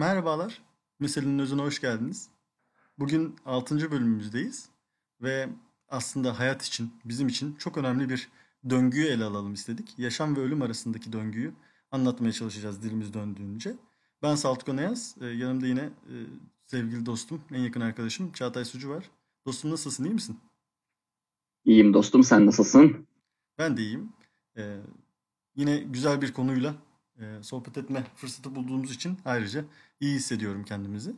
Merhabalar, Meselenin Özüne hoş geldiniz. Bugün 6. bölümümüzdeyiz ve aslında hayat için, bizim için çok önemli bir döngüyü ele alalım istedik. Yaşam ve ölüm arasındaki döngüyü anlatmaya çalışacağız dilimiz döndüğünce. Ben Saltıko Neyaz, e, yanımda yine e, sevgili dostum, en yakın arkadaşım Çağatay Sucu var. Dostum nasılsın, iyi misin? İyiyim dostum, sen nasılsın? Ben de iyiyim. Ee, yine güzel bir konuyla e, sohbet etme fırsatı bulduğumuz için ayrıca iyi hissediyorum kendimizi.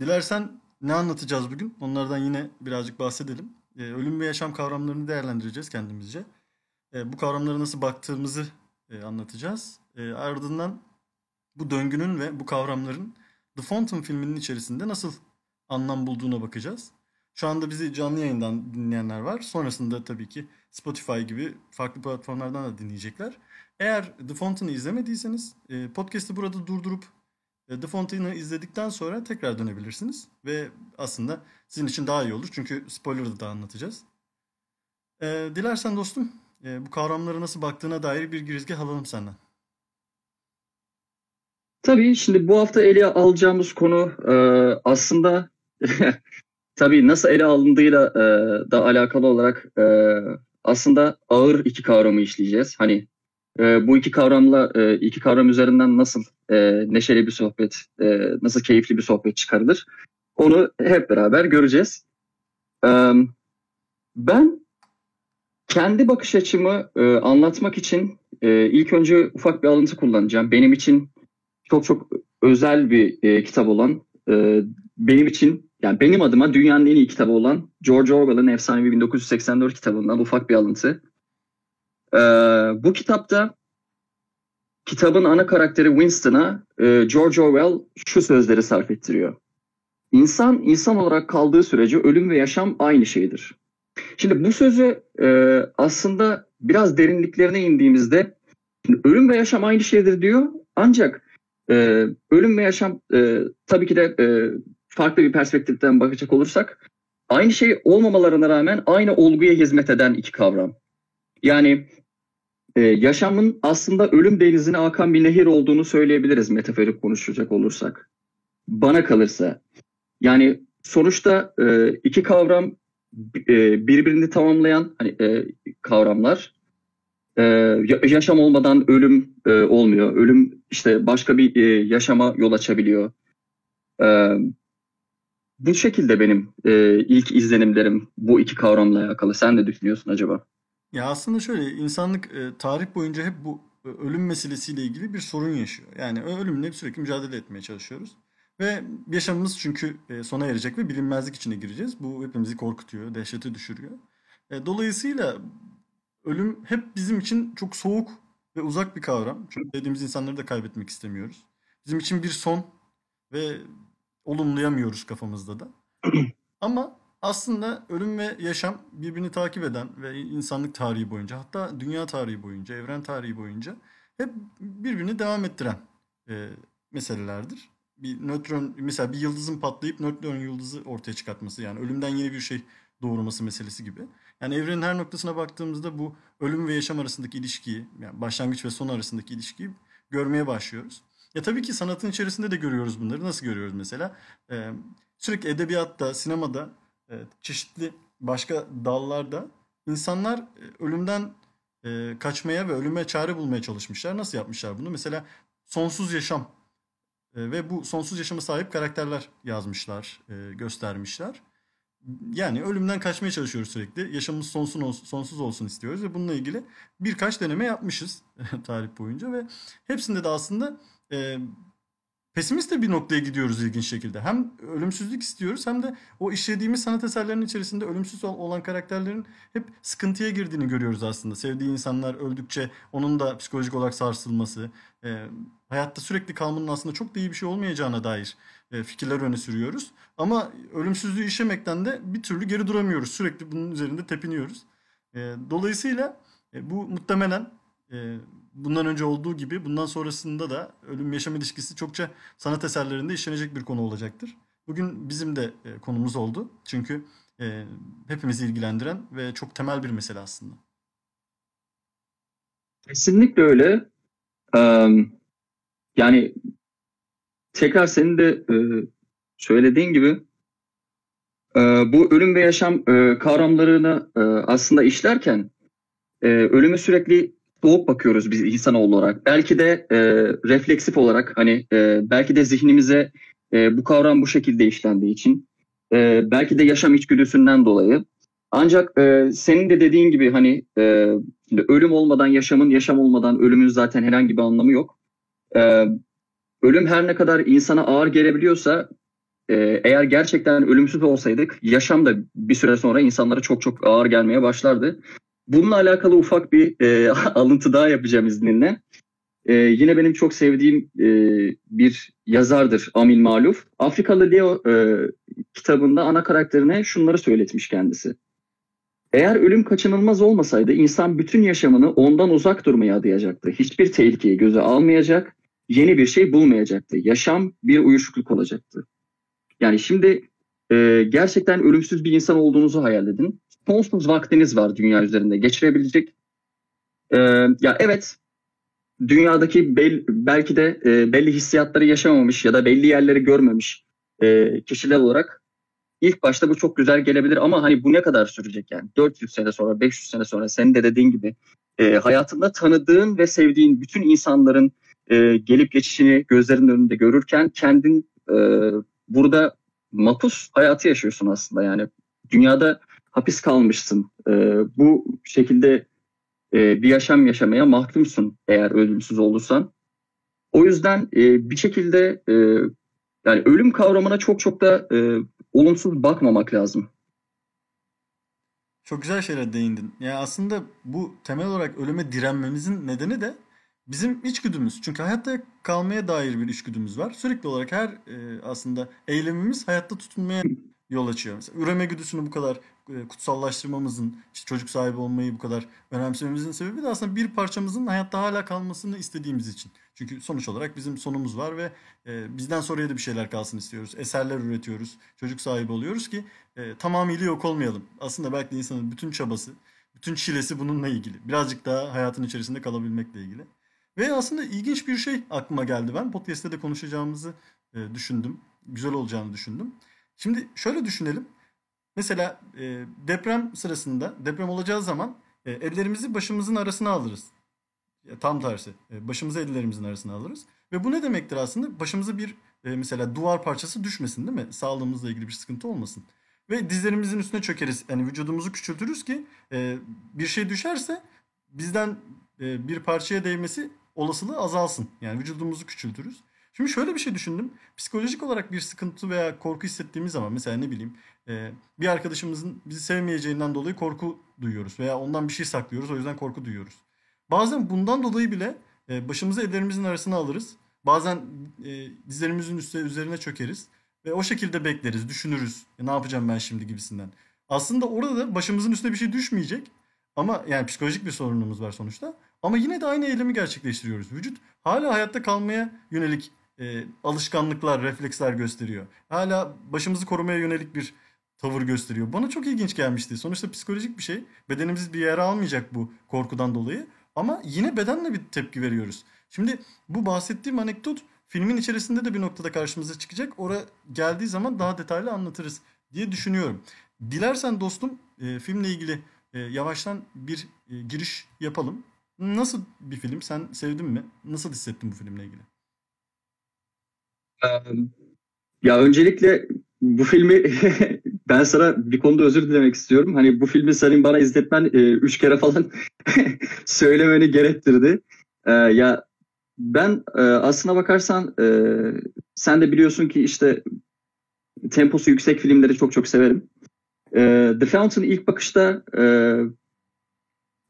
Dilersen ne anlatacağız bugün? Onlardan yine birazcık bahsedelim. E, ölüm ve yaşam kavramlarını değerlendireceğiz kendimizce. E, bu kavramlara nasıl baktığımızı e, anlatacağız. E, ardından bu döngünün ve bu kavramların The Fountain filminin içerisinde nasıl anlam bulduğuna bakacağız. Şu anda bizi canlı yayından dinleyenler var. Sonrasında tabii ki Spotify gibi farklı platformlardan da dinleyecekler. Eğer The Fountain'ı izlemediyseniz e, podcast'i burada durdurup e, The Fountain'ı izledikten sonra tekrar dönebilirsiniz. Ve aslında sizin için daha iyi olur. Çünkü spoiler'ı da anlatacağız. E, dilersen dostum bu kavramlara nasıl baktığına dair bir girizgah alalım senden. Tabii şimdi bu hafta ele alacağımız konu aslında tabii nasıl ele alındığıyla e, da alakalı olarak e, aslında ağır iki kavramı işleyeceğiz. Hani e, bu iki kavramla e, iki kavram üzerinden nasıl e, neşeli bir sohbet, e, nasıl keyifli bir sohbet çıkarılır onu hep beraber göreceğiz. E, ben kendi bakış açımı e, anlatmak için e, ilk önce ufak bir alıntı kullanacağım. Benim için çok çok özel bir e, kitap olan, e, benim için yani benim adıma dünyanın en iyi kitabı olan George Orwell'ın efsanevi 1984 kitabından ufak bir alıntı. Ee, bu kitapta kitabın ana karakteri Winston'a e, George Orwell şu sözleri sarf ettiriyor. İnsan, insan olarak kaldığı sürece ölüm ve yaşam aynı şeydir. Şimdi bu sözü e, aslında biraz derinliklerine indiğimizde ölüm ve yaşam aynı şeydir diyor. Ancak e, ölüm ve yaşam e, tabii ki de e, farklı bir perspektiften bakacak olursak aynı şey olmamalarına rağmen aynı olguya hizmet eden iki kavram. Yani e, yaşamın aslında ölüm denizine akan bir nehir olduğunu söyleyebiliriz metaforik konuşacak olursak. Bana kalırsa. Yani sonuçta e, iki kavram e, birbirini tamamlayan hani, e, kavramlar. E, yaşam olmadan ölüm e, olmuyor. Ölüm işte başka bir e, yaşama yol açabiliyor. E, bu şekilde benim e, ilk izlenimlerim bu iki kavramla alakalı. Sen ne düşünüyorsun acaba? Ya aslında şöyle insanlık e, tarih boyunca hep bu e, ölüm meselesiyle ilgili bir sorun yaşıyor. Yani ölümle sürekli mücadele etmeye çalışıyoruz. Ve yaşamımız çünkü e, sona erecek ve bilinmezlik içine gireceğiz. Bu hepimizi korkutuyor, dehşete düşürüyor. E, dolayısıyla ölüm hep bizim için çok soğuk ve uzak bir kavram. Çünkü sevdiğimiz insanları da kaybetmek istemiyoruz. Bizim için bir son ve olumlayamıyoruz kafamızda da. Ama aslında ölüm ve yaşam birbirini takip eden ve insanlık tarihi boyunca hatta dünya tarihi boyunca, evren tarihi boyunca hep birbirini devam ettiren e, meselelerdir. Bir nötron mesela bir yıldızın patlayıp nötron yıldızı ortaya çıkartması yani ölümden yeni bir şey doğurması meselesi gibi. Yani evrenin her noktasına baktığımızda bu ölüm ve yaşam arasındaki ilişkiyi, yani başlangıç ve son arasındaki ilişkiyi görmeye başlıyoruz. Ya tabii ki sanatın içerisinde de görüyoruz bunları. Nasıl görüyoruz mesela? Ee, sürekli edebiyatta, sinemada, çeşitli başka dallarda insanlar e, ölümden e, kaçmaya ve ölüme çare bulmaya çalışmışlar. Nasıl yapmışlar bunu? Mesela sonsuz yaşam e, ve bu sonsuz yaşama sahip karakterler yazmışlar, e, göstermişler. Yani ölümden kaçmaya çalışıyoruz sürekli. Yaşamımız sonsuz olsun, sonsuz olsun istiyoruz ve bununla ilgili birkaç deneme yapmışız tarih boyunca ve hepsinde de aslında e, pesimist de bir noktaya gidiyoruz ilginç şekilde. Hem ölümsüzlük istiyoruz hem de o işlediğimiz sanat eserlerinin içerisinde ölümsüz olan karakterlerin hep sıkıntıya girdiğini görüyoruz aslında. Sevdiği insanlar öldükçe onun da psikolojik olarak sarsılması, e, hayatta sürekli kalmanın aslında çok da iyi bir şey olmayacağına dair e, fikirler öne sürüyoruz. Ama ölümsüzlüğü işemekten de bir türlü geri duramıyoruz. Sürekli bunun üzerinde tepiniyoruz. E, dolayısıyla e, bu muhtemelen e, bundan önce olduğu gibi bundan sonrasında da ölüm yaşam ilişkisi çokça sanat eserlerinde işlenecek bir konu olacaktır. Bugün bizim de e, konumuz oldu. Çünkü e, hepimizi ilgilendiren ve çok temel bir mesele aslında. Kesinlikle öyle. yani tekrar senin de e, söylediğin gibi bu ölüm ve yaşam kavramlarını aslında işlerken ölümü sürekli soğuk bakıyoruz biz insanoğlu olarak. Belki de e, refleksif olarak hani e, belki de zihnimize e, bu kavram bu şekilde işlendiği için e, belki de yaşam içgüdüsünden dolayı. Ancak e, senin de dediğin gibi hani e, ölüm olmadan yaşamın, yaşam olmadan ölümün zaten herhangi bir anlamı yok. E, ölüm her ne kadar insana ağır gelebiliyorsa e, eğer gerçekten ölümsüz olsaydık yaşam da bir süre sonra insanlara çok çok ağır gelmeye başlardı. Bununla alakalı ufak bir e, alıntı daha yapacağım izninle. E, yine benim çok sevdiğim e, bir yazardır Amil Maluf. Afrikalı Leo e, kitabında ana karakterine şunları söyletmiş kendisi. Eğer ölüm kaçınılmaz olmasaydı insan bütün yaşamını ondan uzak durmaya adayacaktı. Hiçbir tehlikeyi göze almayacak, yeni bir şey bulmayacaktı. Yaşam bir uyuşukluk olacaktı. Yani şimdi e, gerçekten ölümsüz bir insan olduğunuzu hayal edin. Sonsuz vaktiniz var dünya üzerinde geçirebilecek. E, ya evet dünyadaki bel, belki de e, belli hissiyatları yaşamamış ya da belli yerleri görmemiş e, kişiler olarak ilk başta bu çok güzel gelebilir. Ama hani bu ne kadar sürecek yani? 400 sene sonra 500 sene sonra senin de dediğin gibi e, hayatında tanıdığın ve sevdiğin bütün insanların e, gelip geçişini gözlerinin önünde görürken kendin e, burada mapus hayatı yaşıyorsun aslında. Yani dünyada hapis kalmışsın e, bu şekilde e, bir yaşam yaşamaya mahkumsun eğer ölümsüz olursan. O yüzden e, bir şekilde e, yani ölüm kavramına çok çok da e, olumsuz bakmamak lazım. Çok güzel şeyler değindin. Yani aslında bu temel olarak ölüme direnmemizin nedeni de bizim içgüdümüz. Çünkü hayatta kalmaya dair bir içgüdümüz var. Sürekli olarak her e, aslında eylemimiz hayatta tutunmaya yol açıyor. Mesela üreme güdüsünü bu kadar kutsallaştırmamızın, işte çocuk sahibi olmayı bu kadar önemsememizin sebebi de aslında bir parçamızın hayatta hala kalmasını istediğimiz için. Çünkü sonuç olarak bizim sonumuz var ve e, bizden sonraya da bir şeyler kalsın istiyoruz. Eserler üretiyoruz, çocuk sahibi oluyoruz ki e, tamamıyla yok olmayalım. Aslında belki de insanın bütün çabası, bütün çilesi bununla ilgili. Birazcık daha hayatın içerisinde kalabilmekle ilgili. Ve aslında ilginç bir şey aklıma geldi ben. Podcast'te de konuşacağımızı e, düşündüm. Güzel olacağını düşündüm. Şimdi şöyle düşünelim. Mesela e, deprem sırasında deprem olacağı zaman e, ellerimizi başımızın arasına alırız. Ya, tam tersi. E, başımızı ellerimizin arasına alırız. Ve bu ne demektir aslında? Başımıza bir e, mesela duvar parçası düşmesin değil mi? Sağlığımızla ilgili bir sıkıntı olmasın. Ve dizlerimizin üstüne çökeriz. Yani vücudumuzu küçültürüz ki e, bir şey düşerse bizden e, bir parçaya değmesi olasılığı azalsın. Yani vücudumuzu küçültürüz. Şimdi şöyle bir şey düşündüm. Psikolojik olarak bir sıkıntı veya korku hissettiğimiz zaman mesela ne bileyim e, bir arkadaşımızın bizi sevmeyeceğinden dolayı korku duyuyoruz veya ondan bir şey saklıyoruz o yüzden korku duyuyoruz. Bazen bundan dolayı bile e, başımızı ellerimizin arasına alırız. Bazen e, dizlerimizin üstüne üzerine çökeriz ve o şekilde bekleriz, düşünürüz. ne yapacağım ben şimdi gibisinden. Aslında orada da başımızın üstüne bir şey düşmeyecek. Ama yani psikolojik bir sorunumuz var sonuçta. Ama yine de aynı eylemi gerçekleştiriyoruz. Vücut hala hayatta kalmaya yönelik e, alışkanlıklar, refleksler gösteriyor. Hala başımızı korumaya yönelik bir tavır gösteriyor. Bana çok ilginç gelmişti. Sonuçta psikolojik bir şey. Bedenimiz bir yere almayacak bu korkudan dolayı. Ama yine bedenle bir tepki veriyoruz. Şimdi bu bahsettiğim anekdot filmin içerisinde de bir noktada karşımıza çıkacak. Oraya geldiği zaman daha detaylı anlatırız diye düşünüyorum. Dilersen dostum e, filmle ilgili e, yavaştan bir e, giriş yapalım. Nasıl bir film? Sen sevdin mi? Nasıl hissettin bu filmle ilgili? Ya öncelikle bu filmi ben sana bir konuda özür dilemek istiyorum. Hani bu filmi senin bana izletmen e, üç kere falan söylemeni gerektirdi. E, ya ben e, aslına bakarsan e, sen de biliyorsun ki işte temposu yüksek filmleri çok çok severim. E, The Fountain ilk bakışta e,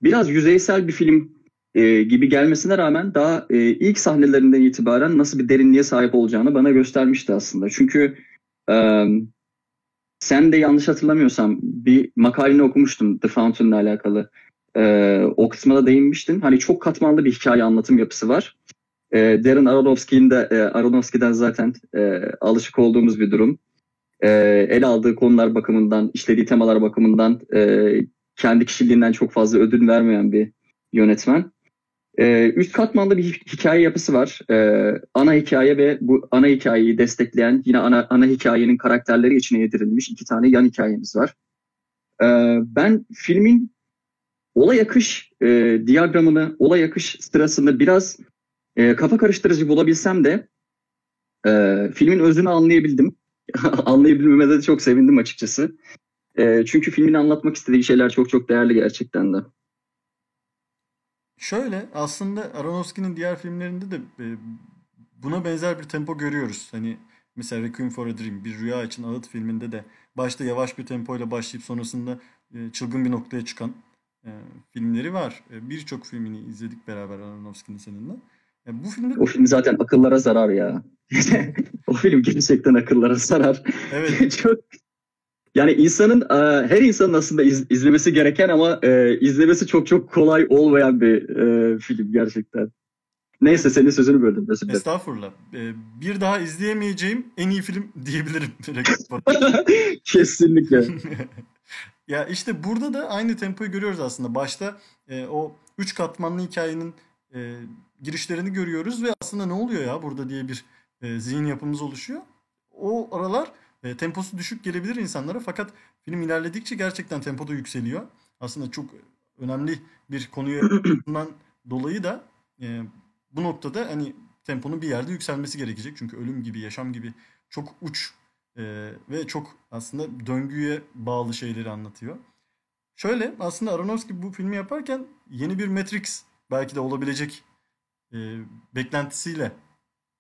biraz yüzeysel bir film e, gibi gelmesine rağmen daha e, ilk sahnelerinden itibaren nasıl bir derinliğe sahip olacağını bana göstermişti aslında. Çünkü e, sen de yanlış hatırlamıyorsam bir makaleni okumuştum The Fountain'la alakalı. E, o kısma da değinmiştin. Hani çok katmanlı bir hikaye anlatım yapısı var. E, Darren Aronofsky'nin de e, Aronofsky'den zaten e, alışık olduğumuz bir durum. E, el aldığı konular bakımından, işlediği temalar bakımından e, kendi kişiliğinden çok fazla ödül vermeyen bir yönetmen. Ee, üst katmanda bir hikaye yapısı var. Ee, ana hikaye ve bu ana hikayeyi destekleyen yine ana, ana hikayenin karakterleri içine yedirilmiş iki tane yan hikayemiz var. Ee, ben filmin olay akış e, diyagramını, olay akış sırasında biraz e, kafa karıştırıcı bulabilsem de e, filmin özünü anlayabildim. Anlayabilmeme de çok sevindim açıkçası. E, çünkü filmin anlatmak istediği şeyler çok çok değerli gerçekten de. Şöyle aslında Aronofsky'nin diğer filmlerinde de e, buna benzer bir tempo görüyoruz. Hani mesela Requiem for a Dream, Bir Rüya için Ağıt filminde de başta yavaş bir tempoyla başlayıp sonrasında e, çılgın bir noktaya çıkan e, filmleri var. Birçok filmini izledik beraber Aronofsky'nin seninle. bu filmde o film zaten akıllara zarar ya. o film gerçekten akıllara zarar. Evet. çok yani insanın e, her insanın aslında iz, izlemesi gereken ama e, izlemesi çok çok kolay olmayan bir e, film gerçekten. Neyse senin sözünü böldüm. Özür Estağfurullah. Ee, bir daha izleyemeyeceğim en iyi film diyebilirim. Kesinlikle. ya işte burada da aynı tempoyu görüyoruz aslında. Başta e, o üç katmanlı hikayenin e, girişlerini görüyoruz ve aslında ne oluyor ya burada diye bir e, zihin yapımız oluşuyor. O aralar e, temposu düşük gelebilir insanlara fakat film ilerledikçe gerçekten tempoda yükseliyor. Aslında çok önemli bir konuya dolayı da e, bu noktada hani temponun bir yerde yükselmesi gerekecek. Çünkü ölüm gibi, yaşam gibi çok uç e, ve çok aslında döngüye bağlı şeyleri anlatıyor. Şöyle aslında Aronofsky bu filmi yaparken yeni bir Matrix belki de olabilecek e, beklentisiyle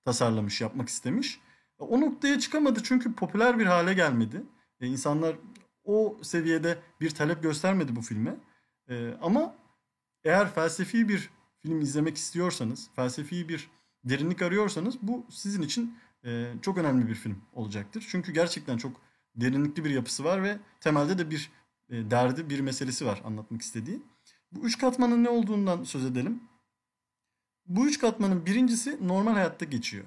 tasarlamış, yapmak istemiş. O noktaya çıkamadı çünkü popüler bir hale gelmedi. E, insanlar o seviyede bir talep göstermedi bu filme. E, ama eğer felsefi bir film izlemek istiyorsanız, felsefi bir derinlik arıyorsanız bu sizin için e, çok önemli bir film olacaktır. Çünkü gerçekten çok derinlikli bir yapısı var ve temelde de bir e, derdi, bir meselesi var anlatmak istediği. Bu üç katmanın ne olduğundan söz edelim. Bu üç katmanın birincisi normal hayatta geçiyor.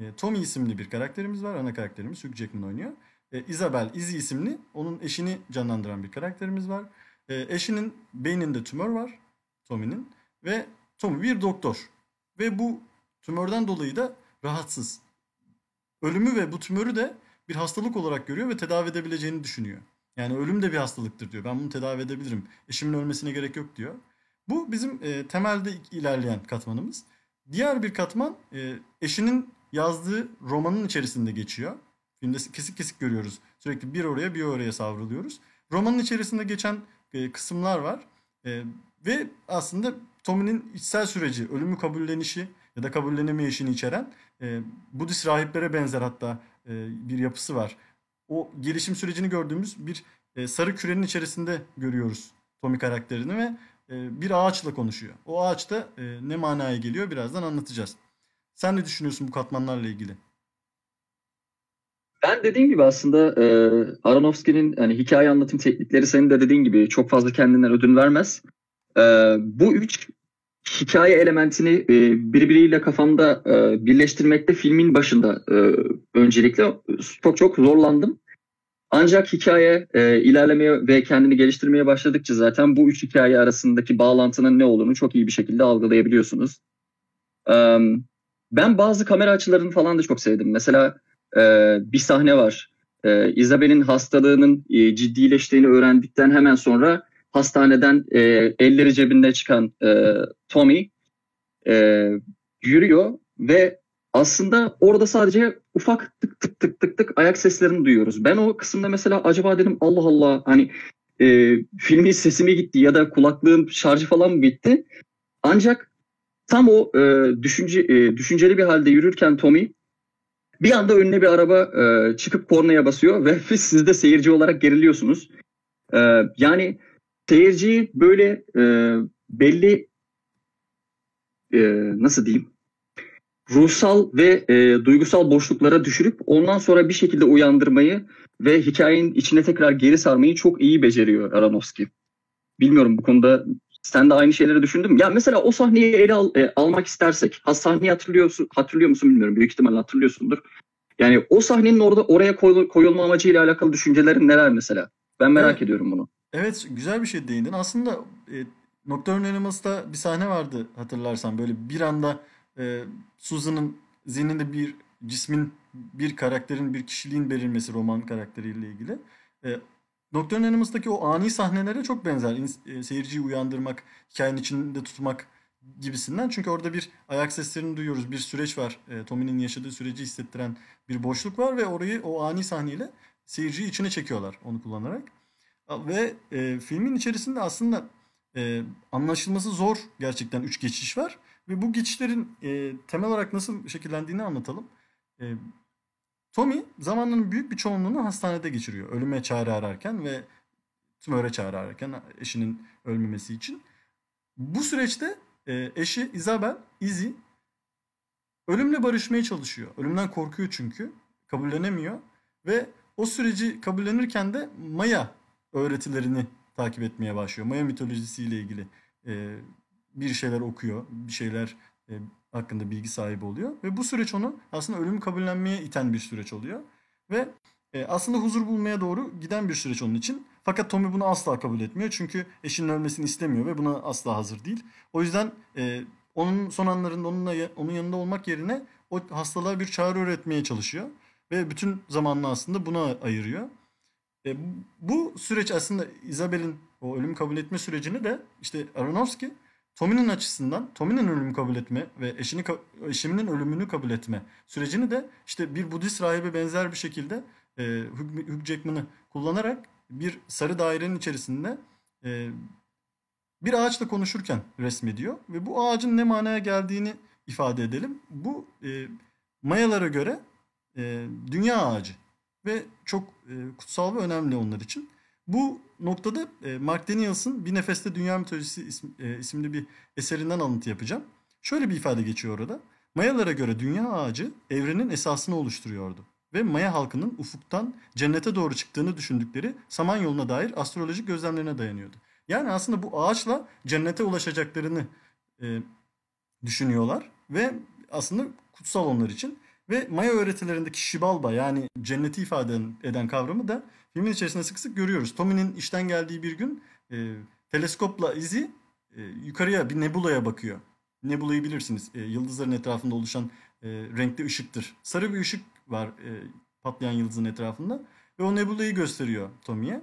E, Tommy isimli bir karakterimiz var. Ana karakterimiz Hugh Jackman oynuyor. E, Isabel, Izzy isimli onun eşini canlandıran bir karakterimiz var. E, eşinin beyninde tümör var. Tommy'nin. Ve Tommy bir doktor. Ve bu tümörden dolayı da rahatsız. Ölümü ve bu tümörü de bir hastalık olarak görüyor ve tedavi edebileceğini düşünüyor. Yani ölüm de bir hastalıktır diyor. Ben bunu tedavi edebilirim. Eşimin ölmesine gerek yok diyor. Bu bizim e, temelde ilerleyen katmanımız. Diğer bir katman e, eşinin yazdığı romanın içerisinde geçiyor. Filmde kesik kesik görüyoruz. Sürekli bir oraya bir oraya savruluyoruz. Romanın içerisinde geçen e, kısımlar var. E, ve aslında Tommy'nin içsel süreci, ölümü kabullenişi ya da kabullenemeyişini içeren e, Budist rahiplere benzer hatta bir yapısı var. O gelişim sürecini gördüğümüz bir sarı kürenin içerisinde görüyoruz Tommy karakterini ve bir ağaçla konuşuyor. O ağaçta ne manaya geliyor birazdan anlatacağız. Sen ne düşünüyorsun bu katmanlarla ilgili? Ben dediğim gibi aslında e, Aronofsky'nin hani hikaye anlatım teknikleri senin de dediğin gibi çok fazla kendinden ödün vermez. E, bu üç hikaye elementini e, birbiriyle kafamda e, birleştirmekte filmin başında e, öncelikle çok çok zorlandım. Ancak hikaye e, ilerlemeye ve kendini geliştirmeye başladıkça zaten bu üç hikaye arasındaki bağlantının ne olduğunu çok iyi bir şekilde algılayabiliyorsunuz. Um, ben bazı kamera açılarını falan da çok sevdim. Mesela e, bir sahne var. E, Isabel'in hastalığının e, ciddileştiğini öğrendikten hemen sonra hastaneden e, elleri cebinde çıkan e, Tommy e, yürüyor ve aslında orada sadece ufak tık tık tık tık tık ayak seslerini duyuyoruz. Ben o kısımda mesela acaba dedim Allah Allah hani e, filmin sesi mi gitti ya da kulaklığın şarjı falan mı bitti? Ancak Tam o e, düşünce, e, düşünceli bir halde yürürken Tommy bir anda önüne bir araba e, çıkıp kornaya basıyor ve siz de seyirci olarak geriliyorsunuz. E, yani seyirciyi böyle e, belli e, nasıl diyeyim ruhsal ve e, duygusal boşluklara düşürüp ondan sonra bir şekilde uyandırmayı ve hikayenin içine tekrar geri sarmayı çok iyi beceriyor Aronofsky. Bilmiyorum bu konuda sen de aynı şeyleri düşündün mü? Ya mesela o sahneyi ele al, e, almak istersek, ha sahneyi hatırlıyorsun, hatırlıyor musun bilmiyorum. Büyük ihtimalle hatırlıyorsundur. Yani o sahnenin orada oraya koy, koyulma amacıyla alakalı düşüncelerin neler mesela? Ben merak evet. ediyorum bunu. Evet, güzel bir şey değindin. Aslında e, Nocturnal Animals'ta bir sahne vardı hatırlarsan böyle bir anda e, Susan'ın zihninde bir cismin, bir karakterin, bir kişiliğin belirmesi roman karakteriyle ilgili. E, Nocturnal Animals'taki o ani sahnelere çok benzer. E, seyirciyi uyandırmak, hikayenin içinde tutmak gibisinden. Çünkü orada bir ayak seslerini duyuyoruz. Bir süreç var. E, Tommy'nin yaşadığı süreci hissettiren bir boşluk var ve orayı o ani sahneyle seyirciyi içine çekiyorlar onu kullanarak. Ve e, filmin içerisinde aslında e, anlaşılması zor gerçekten üç geçiş var. Ve bu geçişlerin e, temel olarak nasıl şekillendiğini anlatalım. E, Tommy zamanının büyük bir çoğunluğunu hastanede geçiriyor. Ölüme çare ararken ve tümöre çare ararken eşinin ölmemesi için. Bu süreçte e, eşi Isabel, Izzy ölümle barışmaya çalışıyor. Ölümden korkuyor çünkü. Kabullenemiyor. Ve o süreci kabullenirken de Maya öğretilerini takip etmeye başlıyor. Maya mitolojisiyle ilgili e, bir şeyler okuyor. Bir şeyler e, hakkında bilgi sahibi oluyor. Ve bu süreç onu aslında ölümü kabullenmeye iten bir süreç oluyor. Ve e, aslında huzur bulmaya doğru giden bir süreç onun için. Fakat Tommy bunu asla kabul etmiyor. Çünkü eşinin ölmesini istemiyor ve buna asla hazır değil. O yüzden e, onun son anlarında onunla onun yanında olmak yerine o hastalığa bir çare öğretmeye çalışıyor. Ve bütün zamanını aslında buna ayırıyor. E, bu süreç aslında Isabel'in o ölüm kabul etme sürecini de işte Aronofsky Tommy'nin açısından Tommy'nin ölümü kabul etme ve eşini eşiminin ölümünü kabul etme sürecini de işte bir Budist rahibe benzer bir şekilde e, Hugh, Jackman'ı kullanarak bir sarı dairenin içerisinde e, bir ağaçla konuşurken resmediyor ve bu ağacın ne manaya geldiğini ifade edelim. Bu e, Mayalara göre e, dünya ağacı ve çok e, kutsal ve önemli onlar için. Bu noktada e, Mark Daniels'ın Bir Nefeste Dünya Mitolojisi isim, e, isimli bir eserinden alıntı yapacağım. Şöyle bir ifade geçiyor orada. Mayalara göre dünya ağacı evrenin esasını oluşturuyordu ve Maya halkının ufuktan cennete doğru çıktığını düşündükleri Samanyolu'na dair astrolojik gözlemlerine dayanıyordu. Yani aslında bu ağaçla cennete ulaşacaklarını e, düşünüyorlar ve aslında kutsal onlar için. Ve Maya öğretilerindeki Şibalba yani cenneti ifade eden kavramı da filmin içerisinde sık sık görüyoruz. Tommy'nin işten geldiği bir gün e, teleskopla izi e, yukarıya bir nebulaya bakıyor. Nebulayı bilirsiniz. E, yıldızların etrafında oluşan e, renkli ışıktır. Sarı bir ışık var e, patlayan yıldızın etrafında ve o nebulayı gösteriyor Tommy'ye.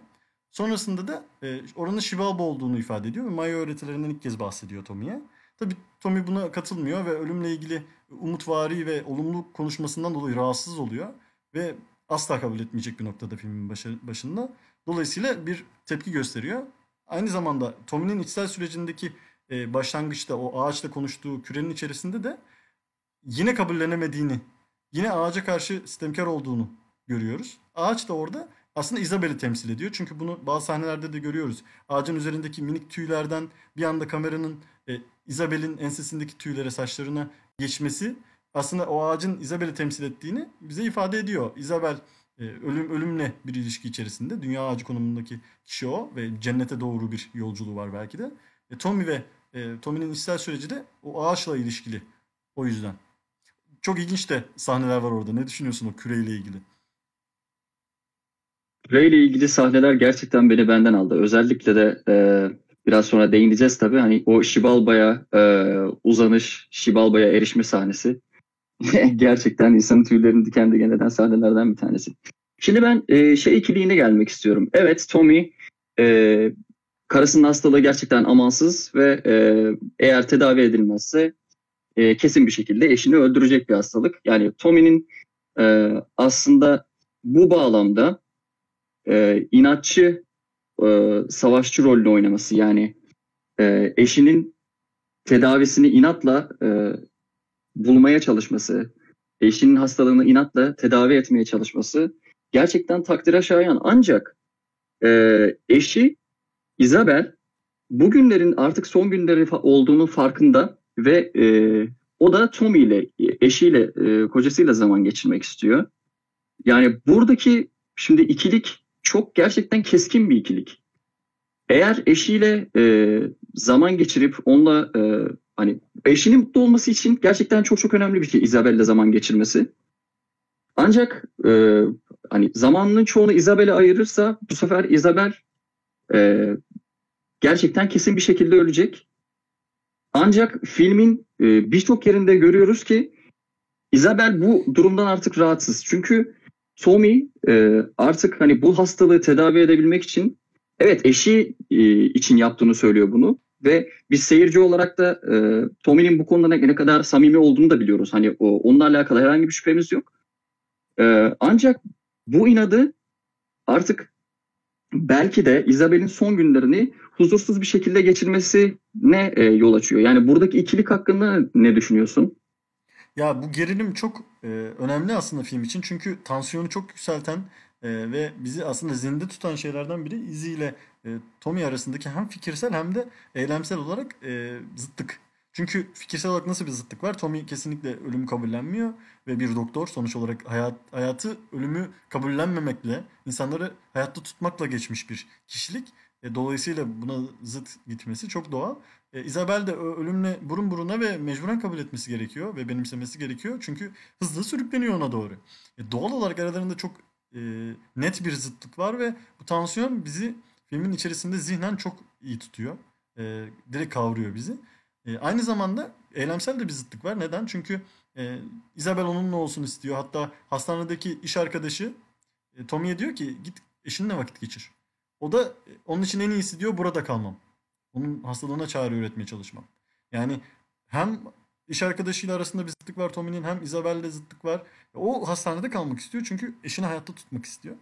Sonrasında da e, oranın Şivalba olduğunu ifade ediyor ve Maya öğretilerinden ilk kez bahsediyor Tommy'ye. Tabi Tommy buna katılmıyor ve ölümle ilgili umutvari ve olumlu konuşmasından dolayı rahatsız oluyor ve asla kabul etmeyecek bir noktada filmin başı, başında. Dolayısıyla bir tepki gösteriyor. Aynı zamanda Tommy'nin içsel sürecindeki e, başlangıçta o ağaçla konuştuğu kürenin içerisinde de yine kabullenemediğini, yine ağaca karşı sistemkar olduğunu görüyoruz. Ağaç da orada aslında Isabel'i temsil ediyor. Çünkü bunu bazı sahnelerde de görüyoruz. Ağacın üzerindeki minik tüylerden bir anda kameranın e, Isabel'in ensesindeki tüylere, saçlarına geçmesi aslında o ağacın Isabel'i temsil ettiğini bize ifade ediyor. Isabel e, ölüm ölümle bir ilişki içerisinde. Dünya ağacı konumundaki kişi o ve cennete doğru bir yolculuğu var belki de. E, Tommy ve e, Tommy'nin içsel süreci de o ağaçla ilişkili. O yüzden. Çok ilginç de sahneler var orada. Ne düşünüyorsun o küreyle ilgili? Küreyle ilgili sahneler gerçekten beni benden aldı. Özellikle de e, biraz sonra değineceğiz tabii. Hani o Şibalba'ya e, uzanış, Şibalba'ya erişme sahnesi gerçekten insanın tüylerini diken diken eden sahnelerden bir tanesi. Şimdi ben e, şey ikiliğine gelmek istiyorum. Evet Tommy e, karısının hastalığı gerçekten amansız ve e, eğer tedavi edilmezse e, kesin bir şekilde eşini öldürecek bir hastalık. Yani Tommy'nin e, aslında bu bağlamda e, inatçı e, savaşçı rolünü oynaması yani e, eşinin tedavisini inatla e, bulmaya çalışması, eşinin hastalığını inatla tedavi etmeye çalışması gerçekten takdire şayan. Ancak e, eşi Isabel bugünlerin artık son günleri olduğunu farkında ve e, o da Tommy ile eşiyle e, kocasıyla zaman geçirmek istiyor. Yani buradaki şimdi ikilik çok gerçekten keskin bir ikilik. Eğer eşiyle e, zaman geçirip onunla e, hani eşinin mutlu olması için gerçekten çok çok önemli bir şey Isabel'le zaman geçirmesi. Ancak e, hani zamanının çoğunu Isabel'e ayırırsa bu sefer Isabel e, gerçekten kesin bir şekilde ölecek. Ancak filmin e, birçok yerinde görüyoruz ki Isabel bu durumdan artık rahatsız. Çünkü Tommy e, artık hani bu hastalığı tedavi edebilmek için evet eşi e, için yaptığını söylüyor bunu ve biz seyirci olarak da e, Tommy'nin bu konuda ne, kadar samimi olduğunu da biliyoruz. Hani o, onunla alakalı herhangi bir şüphemiz yok. E, ancak bu inadı artık belki de Isabel'in son günlerini huzursuz bir şekilde geçirmesine e, yol açıyor. Yani buradaki ikilik hakkında ne düşünüyorsun? Ya bu gerilim çok e, önemli aslında film için. Çünkü tansiyonu çok yükselten e, ve bizi aslında zinde tutan şeylerden biri Izzy ile e, Tommy arasındaki hem fikirsel hem de eylemsel olarak e, zıttık. Çünkü fikirsel olarak nasıl bir zıttık var? Tommy kesinlikle ölümü kabullenmiyor ve bir doktor sonuç olarak hayat, hayatı ölümü kabullenmemekle, insanları hayatta tutmakla geçmiş bir kişilik. E, dolayısıyla buna zıt gitmesi çok doğal. E, Isabel de ölümle burun buruna ve mecburen kabul etmesi gerekiyor ve benimsemesi gerekiyor. Çünkü hızlı sürükleniyor ona doğru. E, doğal olarak aralarında çok e, net bir zıtlık var ve bu tansiyon bizi filmin içerisinde zihnen çok iyi tutuyor. E, direkt kavruyor bizi. E, aynı zamanda eylemsel de bir zıtlık var. Neden? Çünkü e, Isabel onunla olsun istiyor. Hatta hastanedeki iş arkadaşı e, Tommy'ye diyor ki git eşinle vakit geçir. O da e, onun için en iyisi diyor burada kalmam. Onun hastalığına çare üretmeye çalışmam. Yani hem iş arkadaşıyla arasında bir zıtlık var Tommy'nin hem Isabel'le zıtlık var. O hastanede kalmak istiyor çünkü eşini hayatta tutmak istiyor.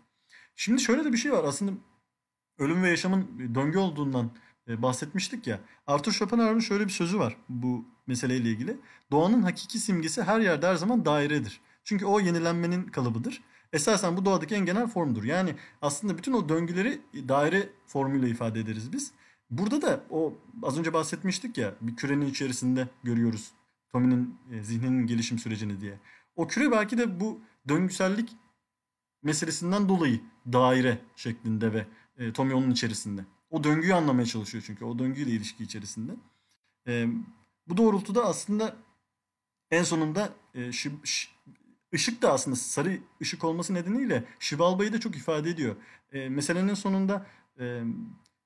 Şimdi şöyle de bir şey var aslında ölüm ve yaşamın döngü olduğundan e, bahsetmiştik ya. Arthur Schopenhauer'ın şöyle bir sözü var bu meseleyle ilgili. Doğanın hakiki simgesi her yerde her zaman dairedir. Çünkü o yenilenmenin kalıbıdır. Esasen bu doğadaki en genel formdur. Yani aslında bütün o döngüleri daire formuyla ifade ederiz biz. Burada da o az önce bahsetmiştik ya bir kürenin içerisinde görüyoruz Tommy'nin e, zihninin gelişim sürecini diye. O küre belki de bu döngüsellik meselesinden dolayı daire şeklinde ve e, Tommy onun içerisinde. O döngüyü anlamaya çalışıyor çünkü o döngüyle ilişki içerisinde. E, bu doğrultuda aslında en sonunda e, şi, şi, ışık da aslında sarı ışık olması nedeniyle Şivalba'yı da çok ifade ediyor. E, meselenin sonunda e,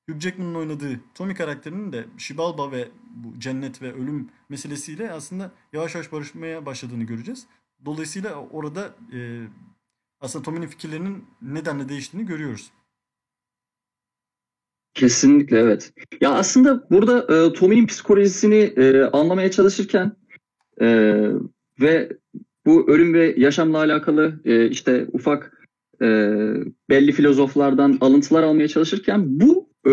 Hugh Jackman'ın oynadığı Tommy karakterinin de Şibalba ve bu cennet ve ölüm meselesiyle aslında yavaş yavaş barışmaya başladığını göreceğiz. Dolayısıyla orada e, aslında Tommy'nin fikirlerinin nedenle değiştiğini görüyoruz. Kesinlikle evet. Ya aslında burada e, Tommy'nin psikolojisini e, anlamaya çalışırken e, ve bu ölüm ve yaşamla alakalı e, işte ufak e, belli filozoflardan alıntılar almaya çalışırken bu e,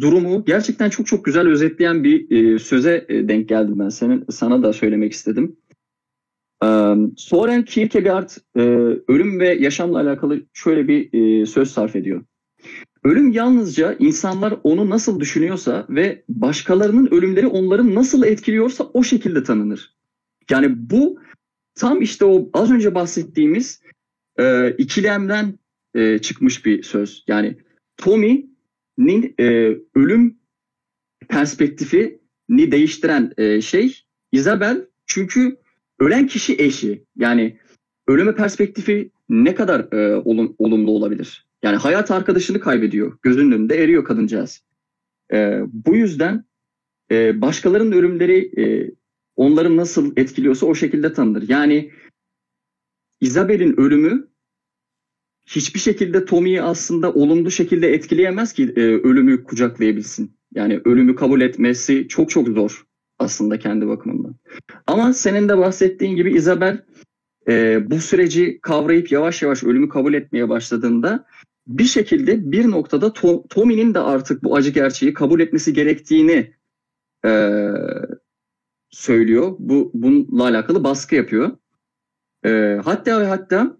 durumu gerçekten çok çok güzel özetleyen bir e, söze e, denk geldim ben. Senin sana da söylemek istedim. E, Soren Kierkegaard e, ölüm ve yaşamla alakalı şöyle bir e, söz sarf ediyor. Ölüm yalnızca insanlar onu nasıl düşünüyorsa ve başkalarının ölümleri onları nasıl etkiliyorsa o şekilde tanınır. Yani bu tam işte o az önce bahsettiğimiz e, ikilemden e, çıkmış bir söz. Yani Tommy'nin e, ölüm perspektifini değiştiren e, şey Isabel çünkü ölen kişi eşi. Yani ölüme perspektifi ne kadar e, olum, olumlu olabilir? Yani hayat arkadaşını kaybediyor. Gözünün önünde eriyor kadıncağız. E, bu yüzden e, başkalarının ölümleri e, onları nasıl etkiliyorsa o şekilde tanınır. Yani Isabel'in ölümü hiçbir şekilde Tommy'yi aslında olumlu şekilde etkileyemez ki e, ölümü kucaklayabilsin. Yani ölümü kabul etmesi çok çok zor aslında kendi bakımından. Ama senin de bahsettiğin gibi Isabel e, bu süreci kavrayıp yavaş yavaş ölümü kabul etmeye başladığında bir şekilde bir noktada to, Tommy'nin de artık bu acı gerçeği kabul etmesi gerektiğini e, söylüyor. Bu bununla alakalı baskı yapıyor. E, hatta ve hatta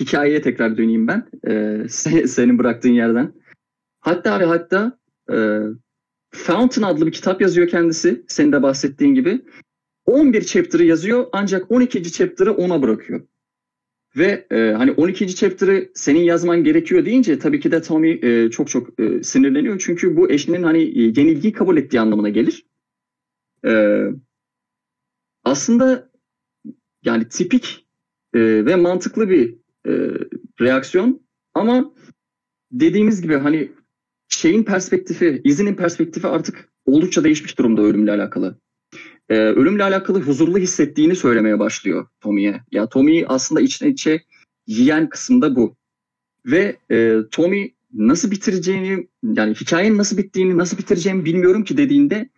hikayeye tekrar döneyim ben. E, sen, senin bıraktığın yerden. Hatta ve hatta e, Fountain adlı bir kitap yazıyor kendisi. Senin de bahsettiğin gibi. 11 chapter'ı yazıyor ancak 12. chapter'ı ona bırakıyor. Ve e, hani 12. chapter'ı senin yazman gerekiyor deyince tabii ki de Tommy e, çok çok e, sinirleniyor. Çünkü bu eşinin hani e, yenilgiyi kabul ettiği anlamına gelir. E, aslında yani tipik e, ve mantıklı bir e, reaksiyon ama dediğimiz gibi hani şeyin perspektifi, izinin perspektifi artık oldukça değişmiş durumda ölümle alakalı. Ee, ölümle alakalı huzurlu hissettiğini söylemeye başlıyor Tommy'ye. Ya Tommy aslında içine içe yiyen kısımda bu. Ve e, Tommy nasıl bitireceğini, yani hikayenin nasıl bittiğini, nasıl bitireceğimi bilmiyorum ki dediğinde